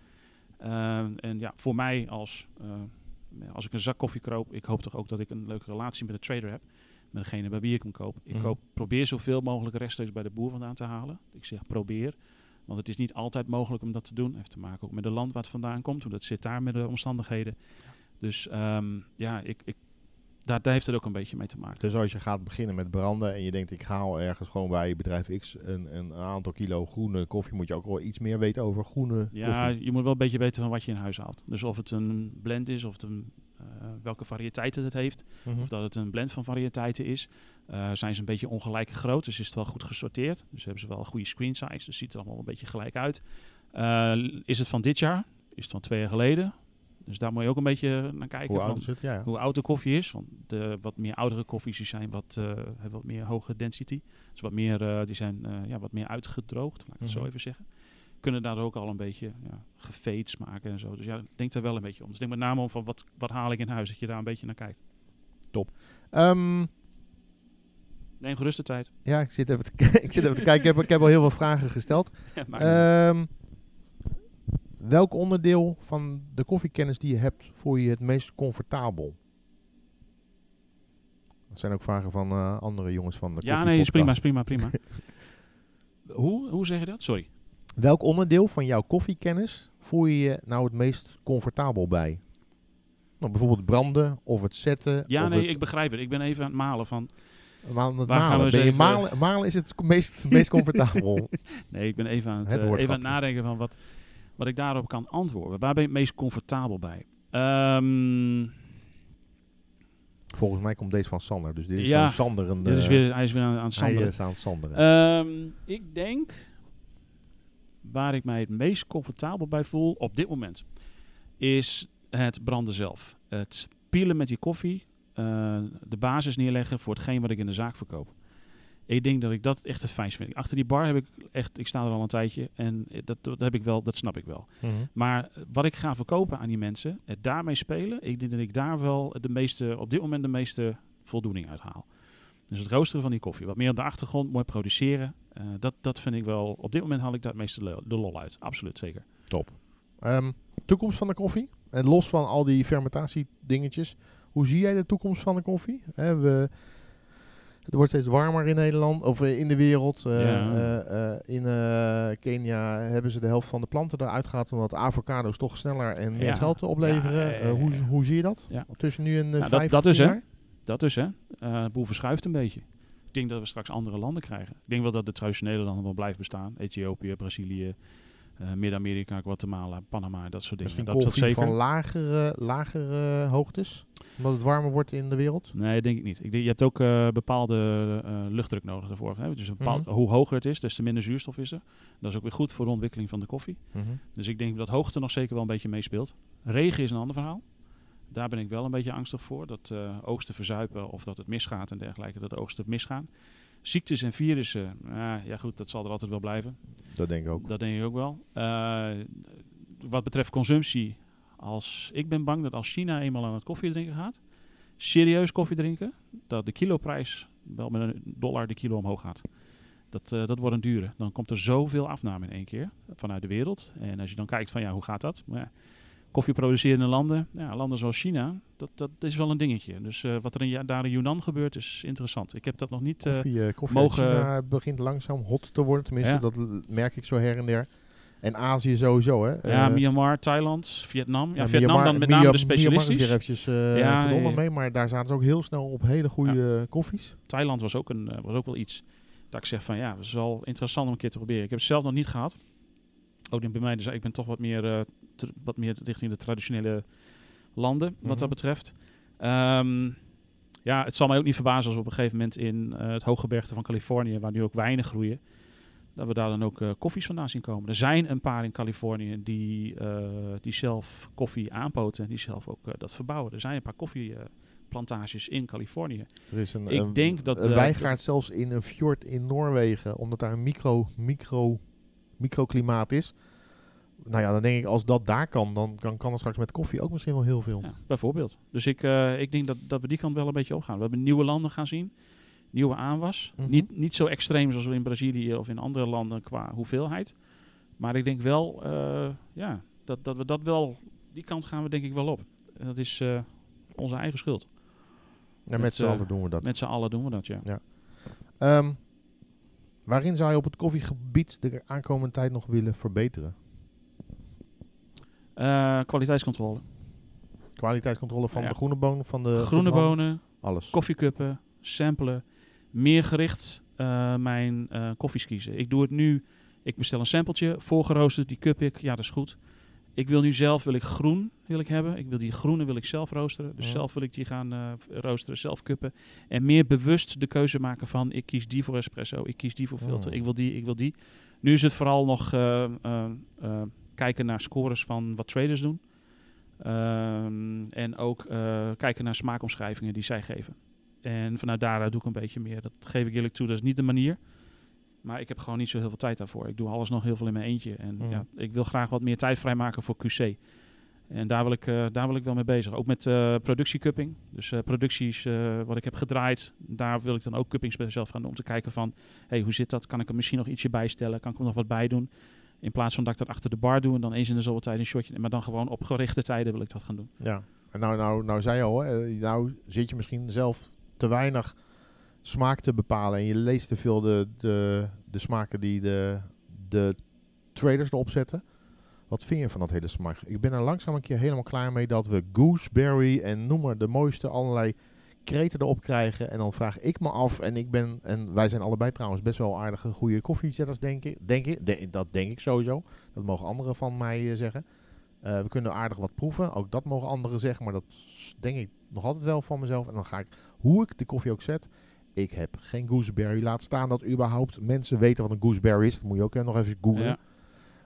Uh, en ja, voor mij als, uh, als ik een zak koffie koop, ik hoop toch ook dat ik een leuke relatie met de trader heb met degene bij wie ik hem koop. Ik Mhm. koop, probeer zoveel mogelijk rechtstreeks bij de boer vandaan te halen. Ik zeg probeer, want het is niet altijd mogelijk om dat te doen. heeft te maken ook met het land waar het vandaan komt, hoe dat zit daar met de omstandigheden. Dus ehm, ja, ik, ik, daar, daar heeft het ook een beetje mee te maken. Dus als je gaat beginnen met branden en je denkt ik haal ergens gewoon bij bedrijf X een, een aantal kilo groene koffie, moet je ook wel iets meer weten over groene Ja, koffie. je moet wel een beetje weten van wat je in huis haalt. Dus of het een blend is, of het een, welke variëteiten het heeft. Mhm. Of dat het een blend van variëteiten is. Eh, zijn ze een beetje ongelijk groot, dus is het wel goed gesorteerd. Dus hebben ze wel een goede screen size, dus ziet er allemaal een beetje gelijk uit. Eh, is het van dit jaar? Is het van twee jaar geleden? Dus daar moet je ook een beetje naar kijken. Hoe van oud het? Ja, ja. hoe oud de koffie is. Want de wat meer oudere koffies die zijn wat, eh, hebben wat meer hoge density. Dus wat meer, eh, die zijn eh, ja, wat meer uitgedroogd, laat ik het zo Mhm. even zeggen. Kunnen daar ook al een beetje ja, gefeed smaken en zo. Dus ja, denk daar wel een beetje om. Dus denk met name om van wat, wat haal ik in huis, dat je daar een beetje naar kijkt. Ehm, Neem gerust de tijd. ja, ik zit even te, ik zit even te kijken. Ik heb, ik heb al heel veel vragen gesteld. Maar, Ehm, welk onderdeel van de koffiekennis die je hebt voel je het meest comfortabel? Dat zijn ook vragen van eh, andere jongens van de ja, nee, is prima, is prima, prima. hoe, hoe zeg je dat? Sorry. Welk onderdeel van jouw koffiekennis voel je je nou het meest comfortabel bij? Nou, bijvoorbeeld branden of het zetten. Ja, of nee, het, ik begrijp het. Ik ben even aan het malen van... maar het waar gaan malen. Ben je malen, malen is het meest, meest comfortabel. Nee, ik ben even aan het, Het eh, even aan het nadenken van wat, wat ik daarop kan antwoorden. Waar ben je het meest comfortabel bij? Ehm, Volgens mij komt deze van Sander. Dus dit is Ja, zo'n sanderende... dit is weer, hij is weer aan, aan het hij is aan het sanderen. Ehm, ik denk waar ik mij het meest comfortabel bij voel op dit moment is het branden zelf. Het pielen met die koffie, eh, de basis neerleggen voor hetgeen wat ik in de zaak verkoop. Ik denk dat ik dat echt het fijnst vind. Achter die bar heb ik echt, ik sta er al een tijdje en dat, dat heb ik wel, dat snap ik wel. Mhm. Maar wat ik ga verkopen aan die mensen, het daarmee spelen, ik denk dat ik daar wel de meeste, op dit moment de meeste voldoening uit haal. Dus het roosteren van die koffie, wat meer op de achtergrond, mooi produceren, eh, dat, dat vind ik wel, op dit moment haal ik daar het meeste de lol uit. Absoluut, zeker. Ehm, toekomst van de koffie? En los van al die fermentatiedingetjes, hoe zie jij de toekomst van de koffie? We, het wordt steeds warmer in Nederland of in de wereld. in Kenia hebben ze de helft van de planten eruit gehad omdat avocado's toch sneller en meer geld opleveren. hoe, hoe zie je dat? Tussen nu en nou, vijf dat, dat is, jaar? Dat is hè. de boel verschuift een beetje. Ik denk dat we straks andere landen krijgen. Ik denk wel dat de traditionele landen wel blijven bestaan. Ethiopië, Brazilië, uh, Midden-Amerika, Guatemala, Panama, dat soort dingen. Misschien dat zeker. van lagere, lagere hoogtes? Omdat het warmer wordt in de wereld? Nee, denk ik niet. Ik denk, je hebt ook uh, bepaalde uh, luchtdruk nodig daarvoor. Hè? Dus een bepaald, mhm. hoe hoger het is, des te minder zuurstof is er. Dat is ook weer goed voor de ontwikkeling van de koffie. Mm -hmm. Dus ik denk dat hoogte nog zeker wel een beetje meespeelt. Regen is een ander verhaal. Daar ben ik wel een beetje angstig voor. Dat uh, oogsten verzuipen of dat het misgaat en dergelijke. Dat de oogsten misgaan. Ziektes en virussen, uh, ja goed, dat zal er altijd wel blijven. Dat denk ik ook. Dat denk ik ook wel. Uh, wat betreft consumptie, als, ik ben bang dat als China eenmaal aan het koffie drinken gaat, serieus koffie drinken, dat de kiloprijs wel met een dollar de kilo omhoog gaat. Dat, uh, dat wordt een dure. Dan komt er zoveel afname in één keer vanuit de wereld. En als je dan kijkt van ja, hoe gaat dat? ja, koffieproducerende landen, ja, landen zoals China, dat, dat is wel een dingetje. Dus uh, wat er in, daar in Yunnan gebeurt is interessant. Ik heb dat nog niet uh, koffie, uh, koffie mogen... China begint langzaam hot te worden, tenminste, dat merk ik zo her en der. En Azië sowieso, hè? Ja, Myanmar, Thailand, Vietnam. Ja, Vietnam Myanmar, dan met name de specialistisch. Myanmar is eventjes uh, mee, maar daar zaten ze ook heel snel op hele goede koffies. Thailand was ook, een, was ook wel iets dat ik zeg van ja, het is wel interessant om een keer te proberen. Ik heb het zelf nog niet gehad. Ook niet bij mij, dus ik ben toch wat meer wat meer richting de traditionele landen, wat dat mhm. betreft. Ehm, ja, het zal mij ook niet verbazen als we op een gegeven moment in uh, het hooggebergte van Californië, waar nu ook wijnen groeien, dat we daar dan ook uh, koffies vandaan zien komen. Er zijn een paar in Californië die, uh, die zelf koffie aanpoten en die zelf ook dat verbouwen. Er zijn een paar koffieplantages in Californië. Er is een, Ik denk dat een wijngaard zelfs in een fjord in Noorwegen, omdat daar een micro, micro, microklimaat is nou ja, dan denk ik, als dat daar kan, dan kan, kan er straks met koffie ook misschien wel heel veel. Ja, bijvoorbeeld. Dus ik, uh, ik denk dat, dat we die kant wel een beetje opgaan. We hebben nieuwe landen gaan zien, nieuwe aanwas. Mhm. niet, niet zo extreem zoals we in Brazilië of in andere landen qua hoeveelheid. Maar ik denk wel, uh, ja, dat, dat we dat wel, die kant gaan we denk ik wel op. En dat is uh, onze eigen schuld. Ja, met, met z'n allen doen we dat. Met z'n allen doen we dat, ja. ja. Um, waarin zou je op het koffiegebied de aankomende tijd nog willen verbeteren? Uh, kwaliteitscontrole. Kwaliteitscontrole van de groene bonen? Van de groene bonen, alles. Koffiekuppen, samplen. Meer gericht uh, mijn uh, koffies kiezen. Ik doe het nu, ik bestel een sampletje, voorgeroosterd, die cup ik. Ja, dat is goed. Ik wil nu zelf, wil ik groen wil ik hebben. Ik wil die groene wil ik zelf roosteren. Dus zelf wil ik die gaan uh, roosteren, zelf kuppen. En meer bewust de keuze maken van, ik kies die voor espresso, ik kies die voor filter, ik wil die, ik wil die. Nu is het vooral nog kijken naar scores van wat traders doen. Ehm, en ook kijken naar smaakomschrijvingen die zij geven. En vanuit daaruit doe ik een beetje meer. Dat geef ik eerlijk toe, dat is niet de manier. Maar ik heb gewoon niet zo heel veel tijd daarvoor. Ik doe alles nog heel veel in mijn eentje. En mhm. ja, ik wil graag wat meer tijd vrijmaken voor QC. En daar wil ik, uh, daar wil ik wel mee bezig. Ook met uh, productiecupping. Dus uh, producties wat ik heb gedraaid, daar wil ik dan ook cuppings bij zelf gaan doen. Om te kijken van, hey, hoe zit dat? Kan ik er misschien nog ietsje bijstellen? Kan ik er nog wat bij doen? In plaats van dat ik dat achter de bar doe en dan eens in de zoveel tijd een shotje. Maar dan gewoon op gerichte tijden wil ik dat gaan doen. Ja, en nou, nou, nou zei je al, hè, nou zit je misschien zelf te weinig smaak te bepalen. En je leest te veel de, de, de smaken die de, de traders erop zetten. Wat vind je van dat hele smaak? Ik ben er langzaam een keer helemaal klaar mee dat we gooseberry en noem maar de mooiste allerlei kreten erop krijgen. En dan vraag ik me af, en ik ben, en wij zijn allebei trouwens best wel aardige goede koffiezetters, denk ik. Denk ik dat denk ik sowieso. Dat mogen anderen van mij uh, zeggen. Uh, we kunnen aardig wat proeven. Ook dat mogen anderen zeggen. Maar dat denk ik nog altijd wel van mezelf. En dan ga ik, hoe ik de koffie ook zet. Ik heb geen gooseberry. Laat staan dat überhaupt mensen weten wat een gooseberry is. Dat moet je ook uh, nog even googlen. Ja.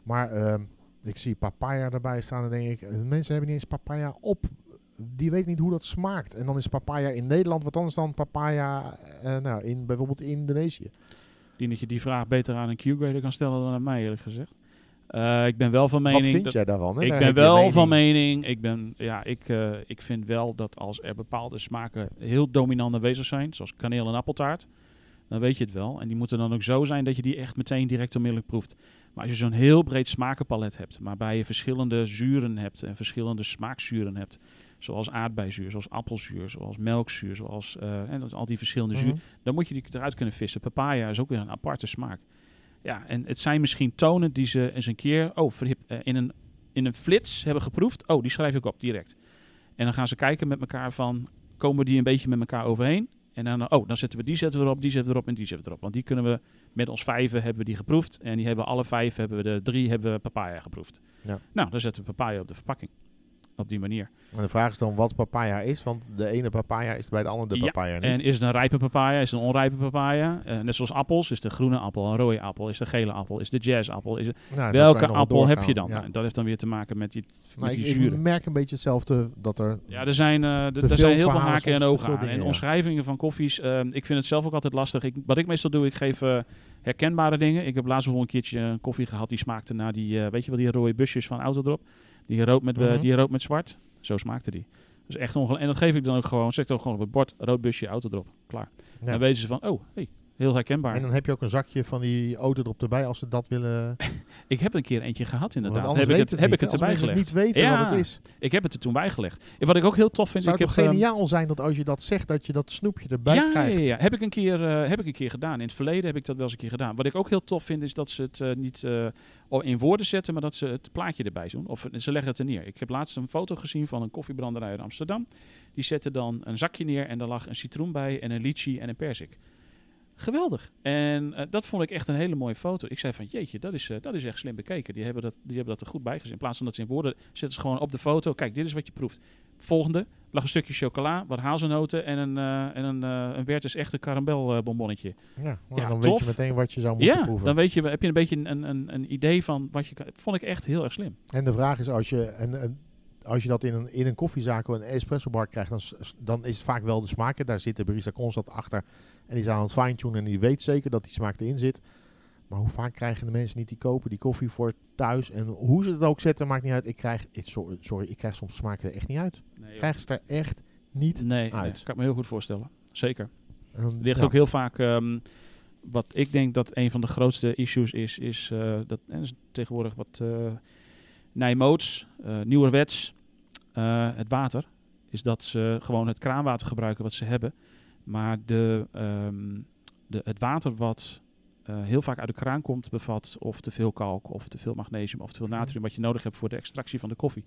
Maar ehm, ik zie papaya erbij staan. En denk ik, mensen hebben niet eens papaya op die weet niet hoe dat smaakt. En dan is papaya in Nederland wat anders dan papaya uh, nou, in bijvoorbeeld Indonesië. Ik denk dat je die vraag beter aan een Q-grader kan stellen dan aan mij, eerlijk gezegd. Uh, ik ben wel van mening. Wat vind jij daarvan? Ik ben wel van mening. Ik, ben, ja, ik, uh, ik vind wel dat als er bepaalde smaken heel dominant aanwezig zijn, zoals kaneel en appeltaart, dan weet je het wel. En die moeten dan ook zo zijn dat je die echt meteen direct onmiddellijk proeft. Maar als je zo'n heel breed smakenpalet hebt, waarbij je verschillende zuren hebt en verschillende smaakzuren hebt, zoals aardbeizuur, zoals appelzuur, zoals melkzuur, zoals uh, en al die verschillende zuur, mhm. dan moet je die eruit kunnen vissen. Papaya is ook weer een aparte smaak. Ja, en het zijn misschien tonen die ze eens een keer oh, verhip, uh, in, een, in een flits hebben geproefd. Oh, die schrijf ik op direct. En dan gaan ze kijken met elkaar van, komen die een beetje met elkaar overheen? En dan, oh, dan zetten we die zetten we erop, die zetten we erop en die zetten we erop. Want die kunnen we, met ons vijven hebben we die geproefd. En die hebben we alle vijf, hebben we de drie, hebben we papaya geproefd. Ja. Nou, dan zetten we papaya op de verpakking op die manier. En de vraag is dan wat papaya is, want de ene papaya is bij de andere de papaya niet. En is het een rijpe papaya, is het een onrijpe papaya? Uh, net zoals appels, is de groene appel een rode appel, is de gele appel, is de jazzappel. Is nou, welke appel heb je dan? Nou, dat heeft dan weer te maken met die, met die ik, ik merk een beetje hetzelfde dat er. Ja, er zijn, uh, er zijn heel veel haken en ogen aan. en omschrijvingen van koffies, uh, ik vind het zelf ook altijd lastig. Ik, wat ik meestal doe, ik geef eh, herkenbare dingen. Ik heb laatst wel een keertje een koffie gehad die smaakte naar die, weet je wel, die rode busjes van Autodrop. Die rood met, mm die rood met zwart. Zo smaakte die. Dus echt ongelooflijk. En dat geef ik dan ook gewoon. Zeg ik ook gewoon op het bord, rood busje, autodrop. Klaar. Ja. Dan weten ze van, oh, hey, Heel herkenbaar. En dan heb je ook een zakje van die auto erop erbij als ze dat willen. ik heb een keer eentje gehad inderdaad. Heb ik het, heb ik het erbij gelegd. niet weten ja, wat het is. Ik heb het er toen bijgelegd. En wat ik ook heel tof vind. Zou ik het heb, geniaal zijn dat als je dat zegt dat je dat snoepje erbij ja, krijgt? Ja, ja, heb ik een keer uh, heb ik een keer gedaan. In het verleden heb ik dat wel eens een keer gedaan. Wat ik ook heel tof vind is dat ze het uh, niet uh, in woorden zetten, maar dat ze het plaatje erbij doen. Of ze leggen het er neer. Ik heb laatst een foto gezien van een koffiebranderij in Amsterdam. Die zetten dan een zakje neer en daar lag een citroen bij en een litchi en een perzik. Geweldig. En uh, dat vond ik echt een hele mooie foto. Ik zei van, jeetje, dat is, uh, dat is echt slim bekeken. Die hebben, dat, die hebben dat er goed bij gezet. In plaats van dat ze in woorden zetten ze gewoon op de foto. Kijk, dit is wat je proeft. Volgende, lag een stukje chocola, wat hazelnoten en een, uh, en een, een Werther's echte karambelbonbonnetje. Ja, ja, dan tof. weet je meteen wat je zou moeten ja, proeven. dan weet je, heb je een beetje een, een, een idee van wat je... Vond ik echt heel erg slim. En de vraag is, als je... En, als je dat in een, in een koffiezaak of een espresso bar krijgt, dan, dan is het vaak wel de smaak. Daar zit de barista constant achter en die is aan het fine-tunen en die weet zeker dat die smaak erin zit. Maar hoe vaak krijgen de mensen niet die kopen die koffie voor thuis? En hoe ze het ook zetten, maakt niet uit. Ik krijg, sorry, sorry ik krijg soms smaak er echt niet uit. Nee, krijg ze er echt niet nee, uit. Nee, kan ik me heel goed voorstellen. Zeker. Er ligt ook heel vaak... Um, wat ik denk dat een van de grootste issues is, is uh, dat en is tegenwoordig wat uh, Nijmoods, uh, nieuwerwets, het water. Is dat ze gewoon het kraanwater gebruiken wat ze hebben. Maar de, ehm, de, het water wat uh, heel vaak uit de kraan komt, bevat of te veel kalk, of te veel magnesium, of te veel mhm. natrium, wat je nodig hebt voor de extractie van de koffie.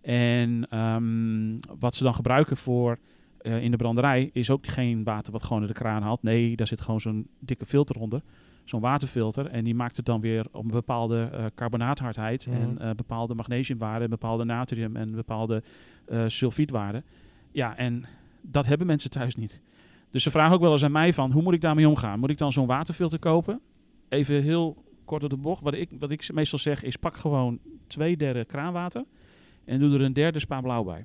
En um, wat ze dan gebruiken voor uh, in de branderij is ook geen water wat gewoon in de kraan haalt. Nee, daar zit gewoon zo'n dikke filter onder. Zo'n waterfilter. En die maakt het dan weer op een bepaalde uh, carbonaathardheid. Mm -hmm. En bepaalde magnesiumwaarden, bepaalde natrium en bepaalde sulfietwaarden. Ja, en dat hebben mensen thuis niet. Dus ze vragen ook wel eens aan mij van, hoe moet ik daarmee omgaan? Moet ik dan zo'n waterfilter kopen? Even heel kort op de bocht. Wat ik, wat ik meestal zeg is, pak gewoon twee derde kraanwater en doe er een derde spa blauw bij.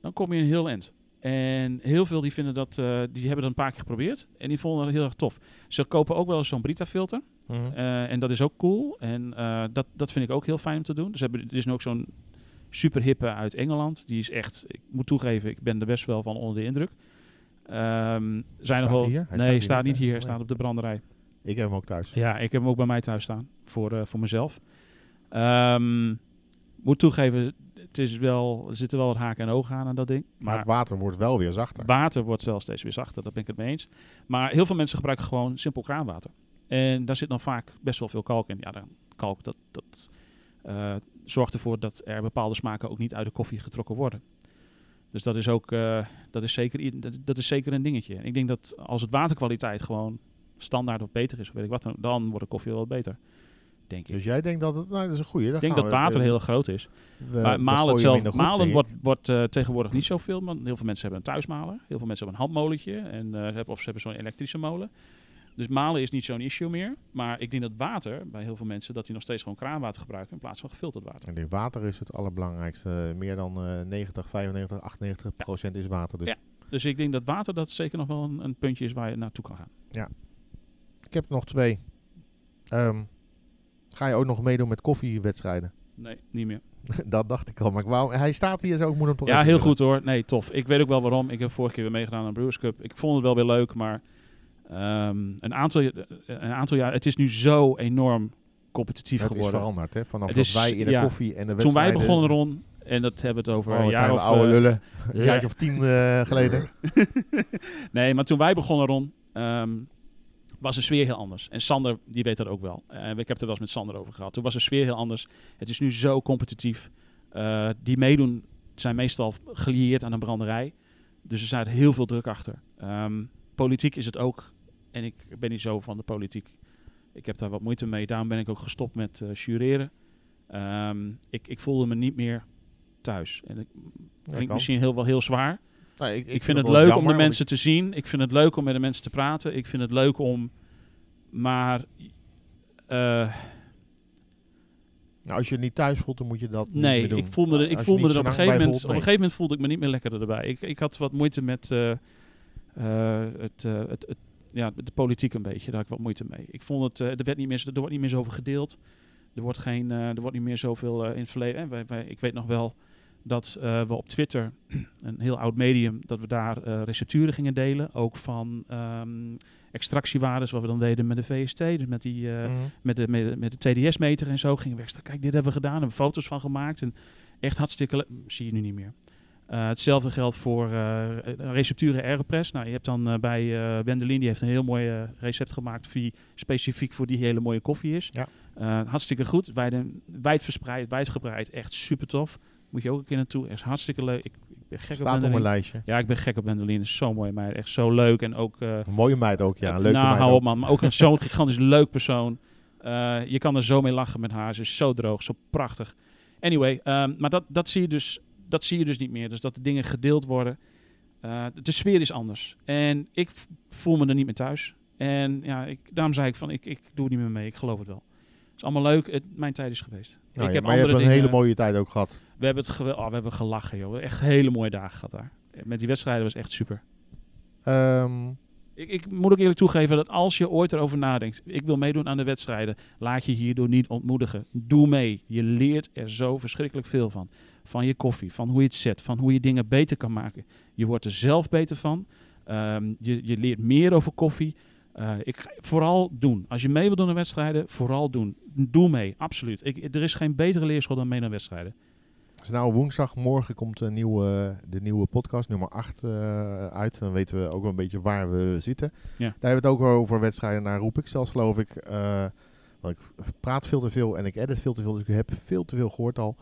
Dan kom je een heel eind. En heel veel die vinden dat, uh, die hebben dat een paar keer geprobeerd en die vonden dat heel erg tof. Ze kopen ook wel eens zo'n Brita filter. Mm -hmm. uh, en dat is ook cool. En uh, dat, dat vind ik ook heel fijn om te doen. Dus hebben, er is nu ook zo'n super hippe uit Engeland. Die is echt, ik moet toegeven, ik ben er best wel van onder de indruk. Um, zijn nog wel, hier? Hij nee, staat, niet hier. Hij staat op de branderij. Ik heb hem ook thuis. Ja, ik heb hem ook bij mij thuis staan. Voor, voor mezelf. Um, moet toegeven, het is wel, er zitten wel wat haken en ogen aan aan dat ding. Maar, maar, het water wordt wel weer zachter. Water wordt wel steeds weer zachter, daar ben ik het mee eens. Maar heel veel mensen gebruiken gewoon simpel kraanwater. En daar zit dan vaak best wel veel kalk in. Ja, dan kalk dat, dat uh, zorgt ervoor dat er bepaalde smaken ook niet uit de koffie getrokken worden. Dus dat is ook, uh, dat, is zeker, dat, dat, is zeker een dingetje. Ik denk dat als het waterkwaliteit gewoon standaard of beter is, of weet ik wat, dan, dan wordt de koffie wel beter. Denk ik. Dus jij denkt dat het, nou dat is een goede. Ik denk dat water heel groot is. We, maar malen, zelf, malen wordt, wordt uh, tegenwoordig niet zoveel. Want heel veel mensen hebben een thuismaler. Heel veel mensen hebben een handmolentje. En, uh, of ze hebben zo'n elektrische molen. Dus malen is niet zo'n issue meer. Maar ik denk dat water, bij heel veel mensen, dat die nog steeds gewoon kraanwater gebruiken in plaats van gefilterd water. Ik denk water is het allerbelangrijkste. Meer dan uh, 90, 95, 98 ja. procent is water. Dus. Ja. dus ik denk dat water dat zeker nog wel een, een, puntje is waar je naartoe kan gaan. Ja. Ik heb nog twee. Um, ga je ook nog meedoen met koffiewedstrijden? Nee, niet meer. dat dacht ik al. Maar wou, hij staat hier zo, ik moet hem toch Ja, heel goed hoor. Nee, tof. Ik weet ook wel waarom. Ik heb vorige keer weer meegedaan aan Brewers Cup. Ik vond het wel weer leuk, maar Ehm, een, aantal, een aantal jaar, het is nu zo enorm competitief Het geworden. is veranderd, hè? Vanaf Het dat is- wij in de ja. koffie en de Toen wij wedstrijden- begonnen, Ron, en dat hebben we het over Oh, een jaar of... oude eh, lullen. Een jaartje of tien eh, geleden. nee, maar toen wij begonnen, Ron, ehm, was de sfeer heel anders. En Sander, die weet dat ook wel. Eh, ik heb het er wel eens met Sander over gehad. Toen was de sfeer heel anders. Het is nu zo competitief. Eh, die meedoen zijn meestal gelieerd aan een branderij. Dus er staat heel veel druk achter. Ehm, politiek is het ook. En ik ben niet zo van de politiek. Ik heb daar wat moeite mee. Daarom ben ik ook gestopt met eh jureren. Ehm, ik, ik voelde me niet meer thuis. En dat klinkt misschien heel, wel heel zwaar. Nou, Ik, vind het leuk om de mensen te zien. Ik vind het leuk om met de mensen te praten. Ik vind het leuk om. Maar. eh, nou, als je het niet thuis voelt, dan moet je dat niet nee, doen. ik voel me, er- ik voel me er op een gegeven moment. Op een gegeven moment voelde ik me niet meer lekker erbij. Ik, ik had wat moeite met. eh, eh, het, eh, het, het, ja, de politiek een beetje. Daar had ik wat moeite mee. Ik vond het. eh, er, werd niet meer, er wordt niet meer zoveel gedeeld. Er wordt, geen, eh, er wordt niet meer zoveel eh, in het verleden. En wij, wij, ik weet nog wel dat eh, we op Twitter, een heel oud medium, dat we daar eh, recepturen gingen delen. Ook van ehm, extractiewaardes, wat we dan deden met de VST. Dus met, die, eh, Mhm. met, de, met, de- met de TDS-meter en zo gingen we extra. Kijk, dit hebben we gedaan. Hebben we foto's van gemaakt. En echt hartstikke leuk. Zie je nu niet meer. Hetzelfde geldt voor recepturen Aeropress. Nou, je hebt dan bij Wendelin, die heeft een heel mooi recept gemaakt die specifiek voor die hele mooie koffie is. Ja. Hartstikke goed. Wijd, wijd verspreid, wijdgebreid. Echt super tof. Moet je ook een keer naartoe. Echt hartstikke leuk. Ik, ik ben gek op Staat op Wendelin. mijn lijstje. Ja, ik ben gek op Wendelin. Is zo mooi, maar echt zo leuk. En ook... eh, Een mooie meid ook, ja. Een leuke nou, meid hou op man. Maar ook een zo'n gigantisch leuk persoon. Eh, je kan er zo mee lachen met haar. Ze is zo droog, zo prachtig. Anyway, ehm, maar dat, dat, zie je dus, dat zie je dus niet meer. Dus dat de dingen gedeeld worden. Eh, de sfeer is anders. En ik voel me er niet meer thuis. En ja, ik, daarom zei ik van, ik, ik doe het niet meer mee. Ik geloof het wel. Het is allemaal leuk. Het, mijn tijd is geweest. Nou, ik ja, heb maar je hebt een dingen, hele mooie tijd ook gehad. We hebben, het oh, we hebben gelachen, joh. Echt hele mooie dagen gehad daar. Met die wedstrijden was echt super. Ehm, Ik, ik moet ook eerlijk toegeven dat als je ooit erover nadenkt, ik wil meedoen aan de wedstrijden, laat je hierdoor niet ontmoedigen. Doe mee. Je leert er zo verschrikkelijk veel van. Van je koffie, van hoe je het zet, van hoe je dingen beter kan maken. Je wordt er zelf beter van. Ehm, je, je leert meer over koffie. Eh, ik, vooral doen. Als je mee wil doen aan wedstrijden, vooral doen. Doe mee, absoluut. Ik, er is geen betere leerschool dan mee naar wedstrijden. Dus nou woensdag, morgen komt de nieuwe, de nieuwe podcast, nummer 8, eh, uit. Dan weten we ook wel een beetje waar we zitten. Ja. Daar hebben we het ook over wedstrijden. Daar roep ik zelfs, geloof ik. eh, want ik praat veel te veel en ik edit veel te veel. Dus ik heb veel te veel gehoord al.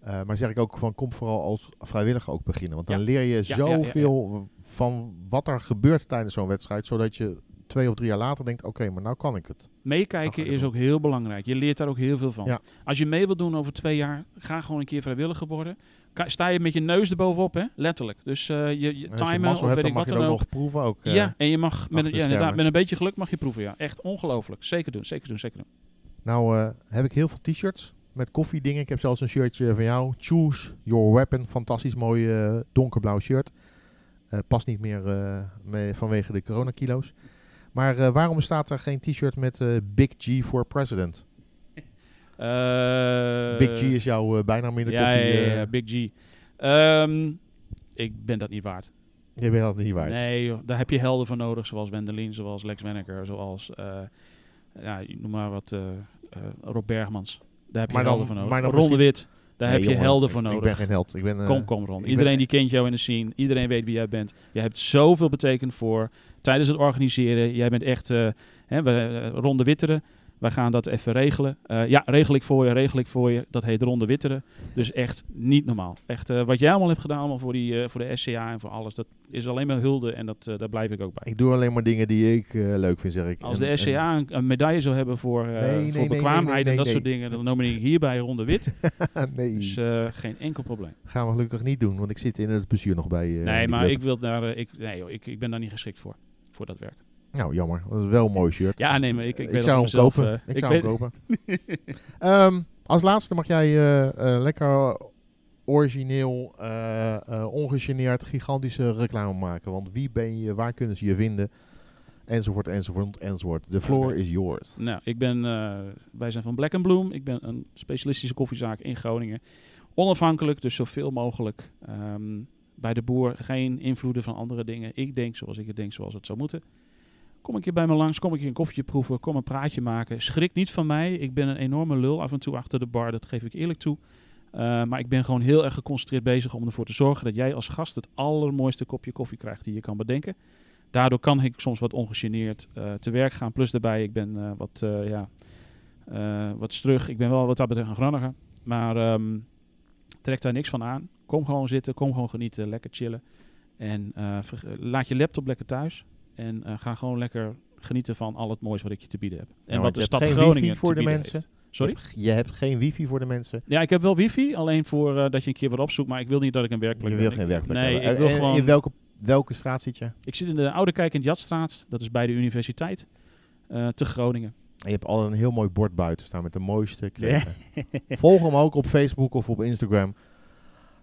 Eh, maar zeg ik ook van kom vooral als vrijwilliger ook beginnen. Want dan Ja. leer je ja. zoveel van wat er gebeurt tijdens zo'n wedstrijd. Zodat je twee of drie jaar later denkt, oké, maar nou kan ik het. Meekijken Ach, is ook heel belangrijk. Je leert daar ook heel veel van. Ja. Als je mee wilt doen over twee jaar, ga gewoon een keer vrijwilliger worden. Ka- Sta je met je neus erbovenop, hè? letterlijk. Dus eh, je, je mazzel of weet ik wat je dan ook nog proeven ook. eh. ja, en je mag met, ja, inderdaad, met een beetje geluk mag je proeven. Ja. Echt ongelooflijk. Zeker doen, zeker doen, zeker doen. Nou eh, heb ik heel veel t-shirts met koffiedingen. Ik heb zelfs een shirtje van jou. Choose your weapon. Fantastisch mooi eh, donkerblauw shirt. Eh, past niet meer eh, mee, vanwege de coronakilo's. Maar eh, waarom staat er geen t-shirt met eh, Big G for President? Eh, Big G is jouw bijnaam in de ja, koffie. ja, Big G. Ehm, ik ben dat niet waard. Je bent dat niet waard. Nee, daar heb je helden voor nodig, zoals Wendelin, zoals Lex Wenneker, zoals, ja, noem maar wat, Rob Bergmans. Daar heb je Maar dan- helden voor nodig. Ronde misschien- Wit, daar Nee, heb je jongen, helden voor nodig. Ik ben geen held. Ik ben, Kom, kom Ron. Iedereen ben- die kent jou in de scene. Iedereen weet wie jij bent. Jij hebt zoveel betekend voor tijdens het organiseren. Jij bent echt eh hè, we, eh, Ronde Witteren. Wij gaan dat even regelen. Eh, ja, regel ik voor je, regel ik voor je. Dat heet Ronde Witteren. Dus echt niet normaal. Echt wat jij allemaal hebt gedaan allemaal voor, die, voor de SCA en voor alles. Dat is alleen maar hulde en dat, daar blijf ik ook bij. Ik doe alleen maar dingen die ik leuk vind, zeg ik. Als de SCA een, een medaille zou hebben voor, Nee, voor nee, bekwaamheid nee, en dat soort dingen, dan nomineer ik hierbij Ronde Wit. nee, Dus geen enkel probleem. gaan we gelukkig niet doen, want ik zit in het bestuur nog bij. nee, maar club. ik wil daar, ik, nee, joh, ik, ik ben daar niet geschikt voor, voor dat werk. Nou, jammer. Dat is wel een mooi shirt. Ja, nee, maar ik, ik, Ik weet zou hem mezelf, kopen. eh, ik zou weet- hem kopen. Ehm, als laatste mag jij eh, lekker origineel, ongegeneerd, gigantische reclame maken. Want wie ben je, waar kunnen ze je vinden? Enzovoort, enzovoort, enzovoort. The floor is yours. Nou, ik ben, wij zijn van Black Bloom. Ik ben een specialistische koffiezaak in Groningen. Onafhankelijk, dus zoveel mogelijk. Ehm, bij de boer geen invloeden van andere dingen. Ik denk zoals ik het denk, zoals het zou moeten. Kom een keer bij me langs, kom een keer een koffietje proeven, kom een praatje maken. Schrik niet van mij. Ik ben een enorme lul af en toe achter de bar, dat geef ik eerlijk toe. Uh, maar ik ben gewoon heel erg geconcentreerd bezig om ervoor te zorgen dat jij als gast het allermooiste kopje koffie krijgt die je kan bedenken. Daardoor kan ik soms wat ongegeneerd uh, te werk gaan. Plus daarbij, ik ben uh, wat, ja, wat strug. Ik ben wel wat dat betreft een granniger. Maar um, trek daar niks van aan. Kom gewoon zitten, kom gewoon genieten, lekker chillen. En laat je laptop lekker thuis. En ga gewoon lekker genieten van al het moois wat ik je te bieden heb. En ja, wat de stad geen Groningen wifi voor te de bieden mensen. heeft. Sorry? Je hebt, je hebt geen wifi voor de mensen. Ja, ik heb wel wifi, alleen voor uh, dat je een keer wat opzoekt. Maar ik wil niet dat ik een werkplek Je ben. wil geen werkplek Nee, hebben. ik wil En- en gewoon... In welke, welke straat zit je? En Ik zit in de Oude Kijk in Jatstraat. Dat is bij de universiteit. eh, te Groningen. je hebt al een heel mooi bord buiten staan met de mooiste kreten. Volg hem ook op Facebook of op Instagram.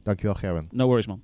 Dankjewel Gerben. No worries, man.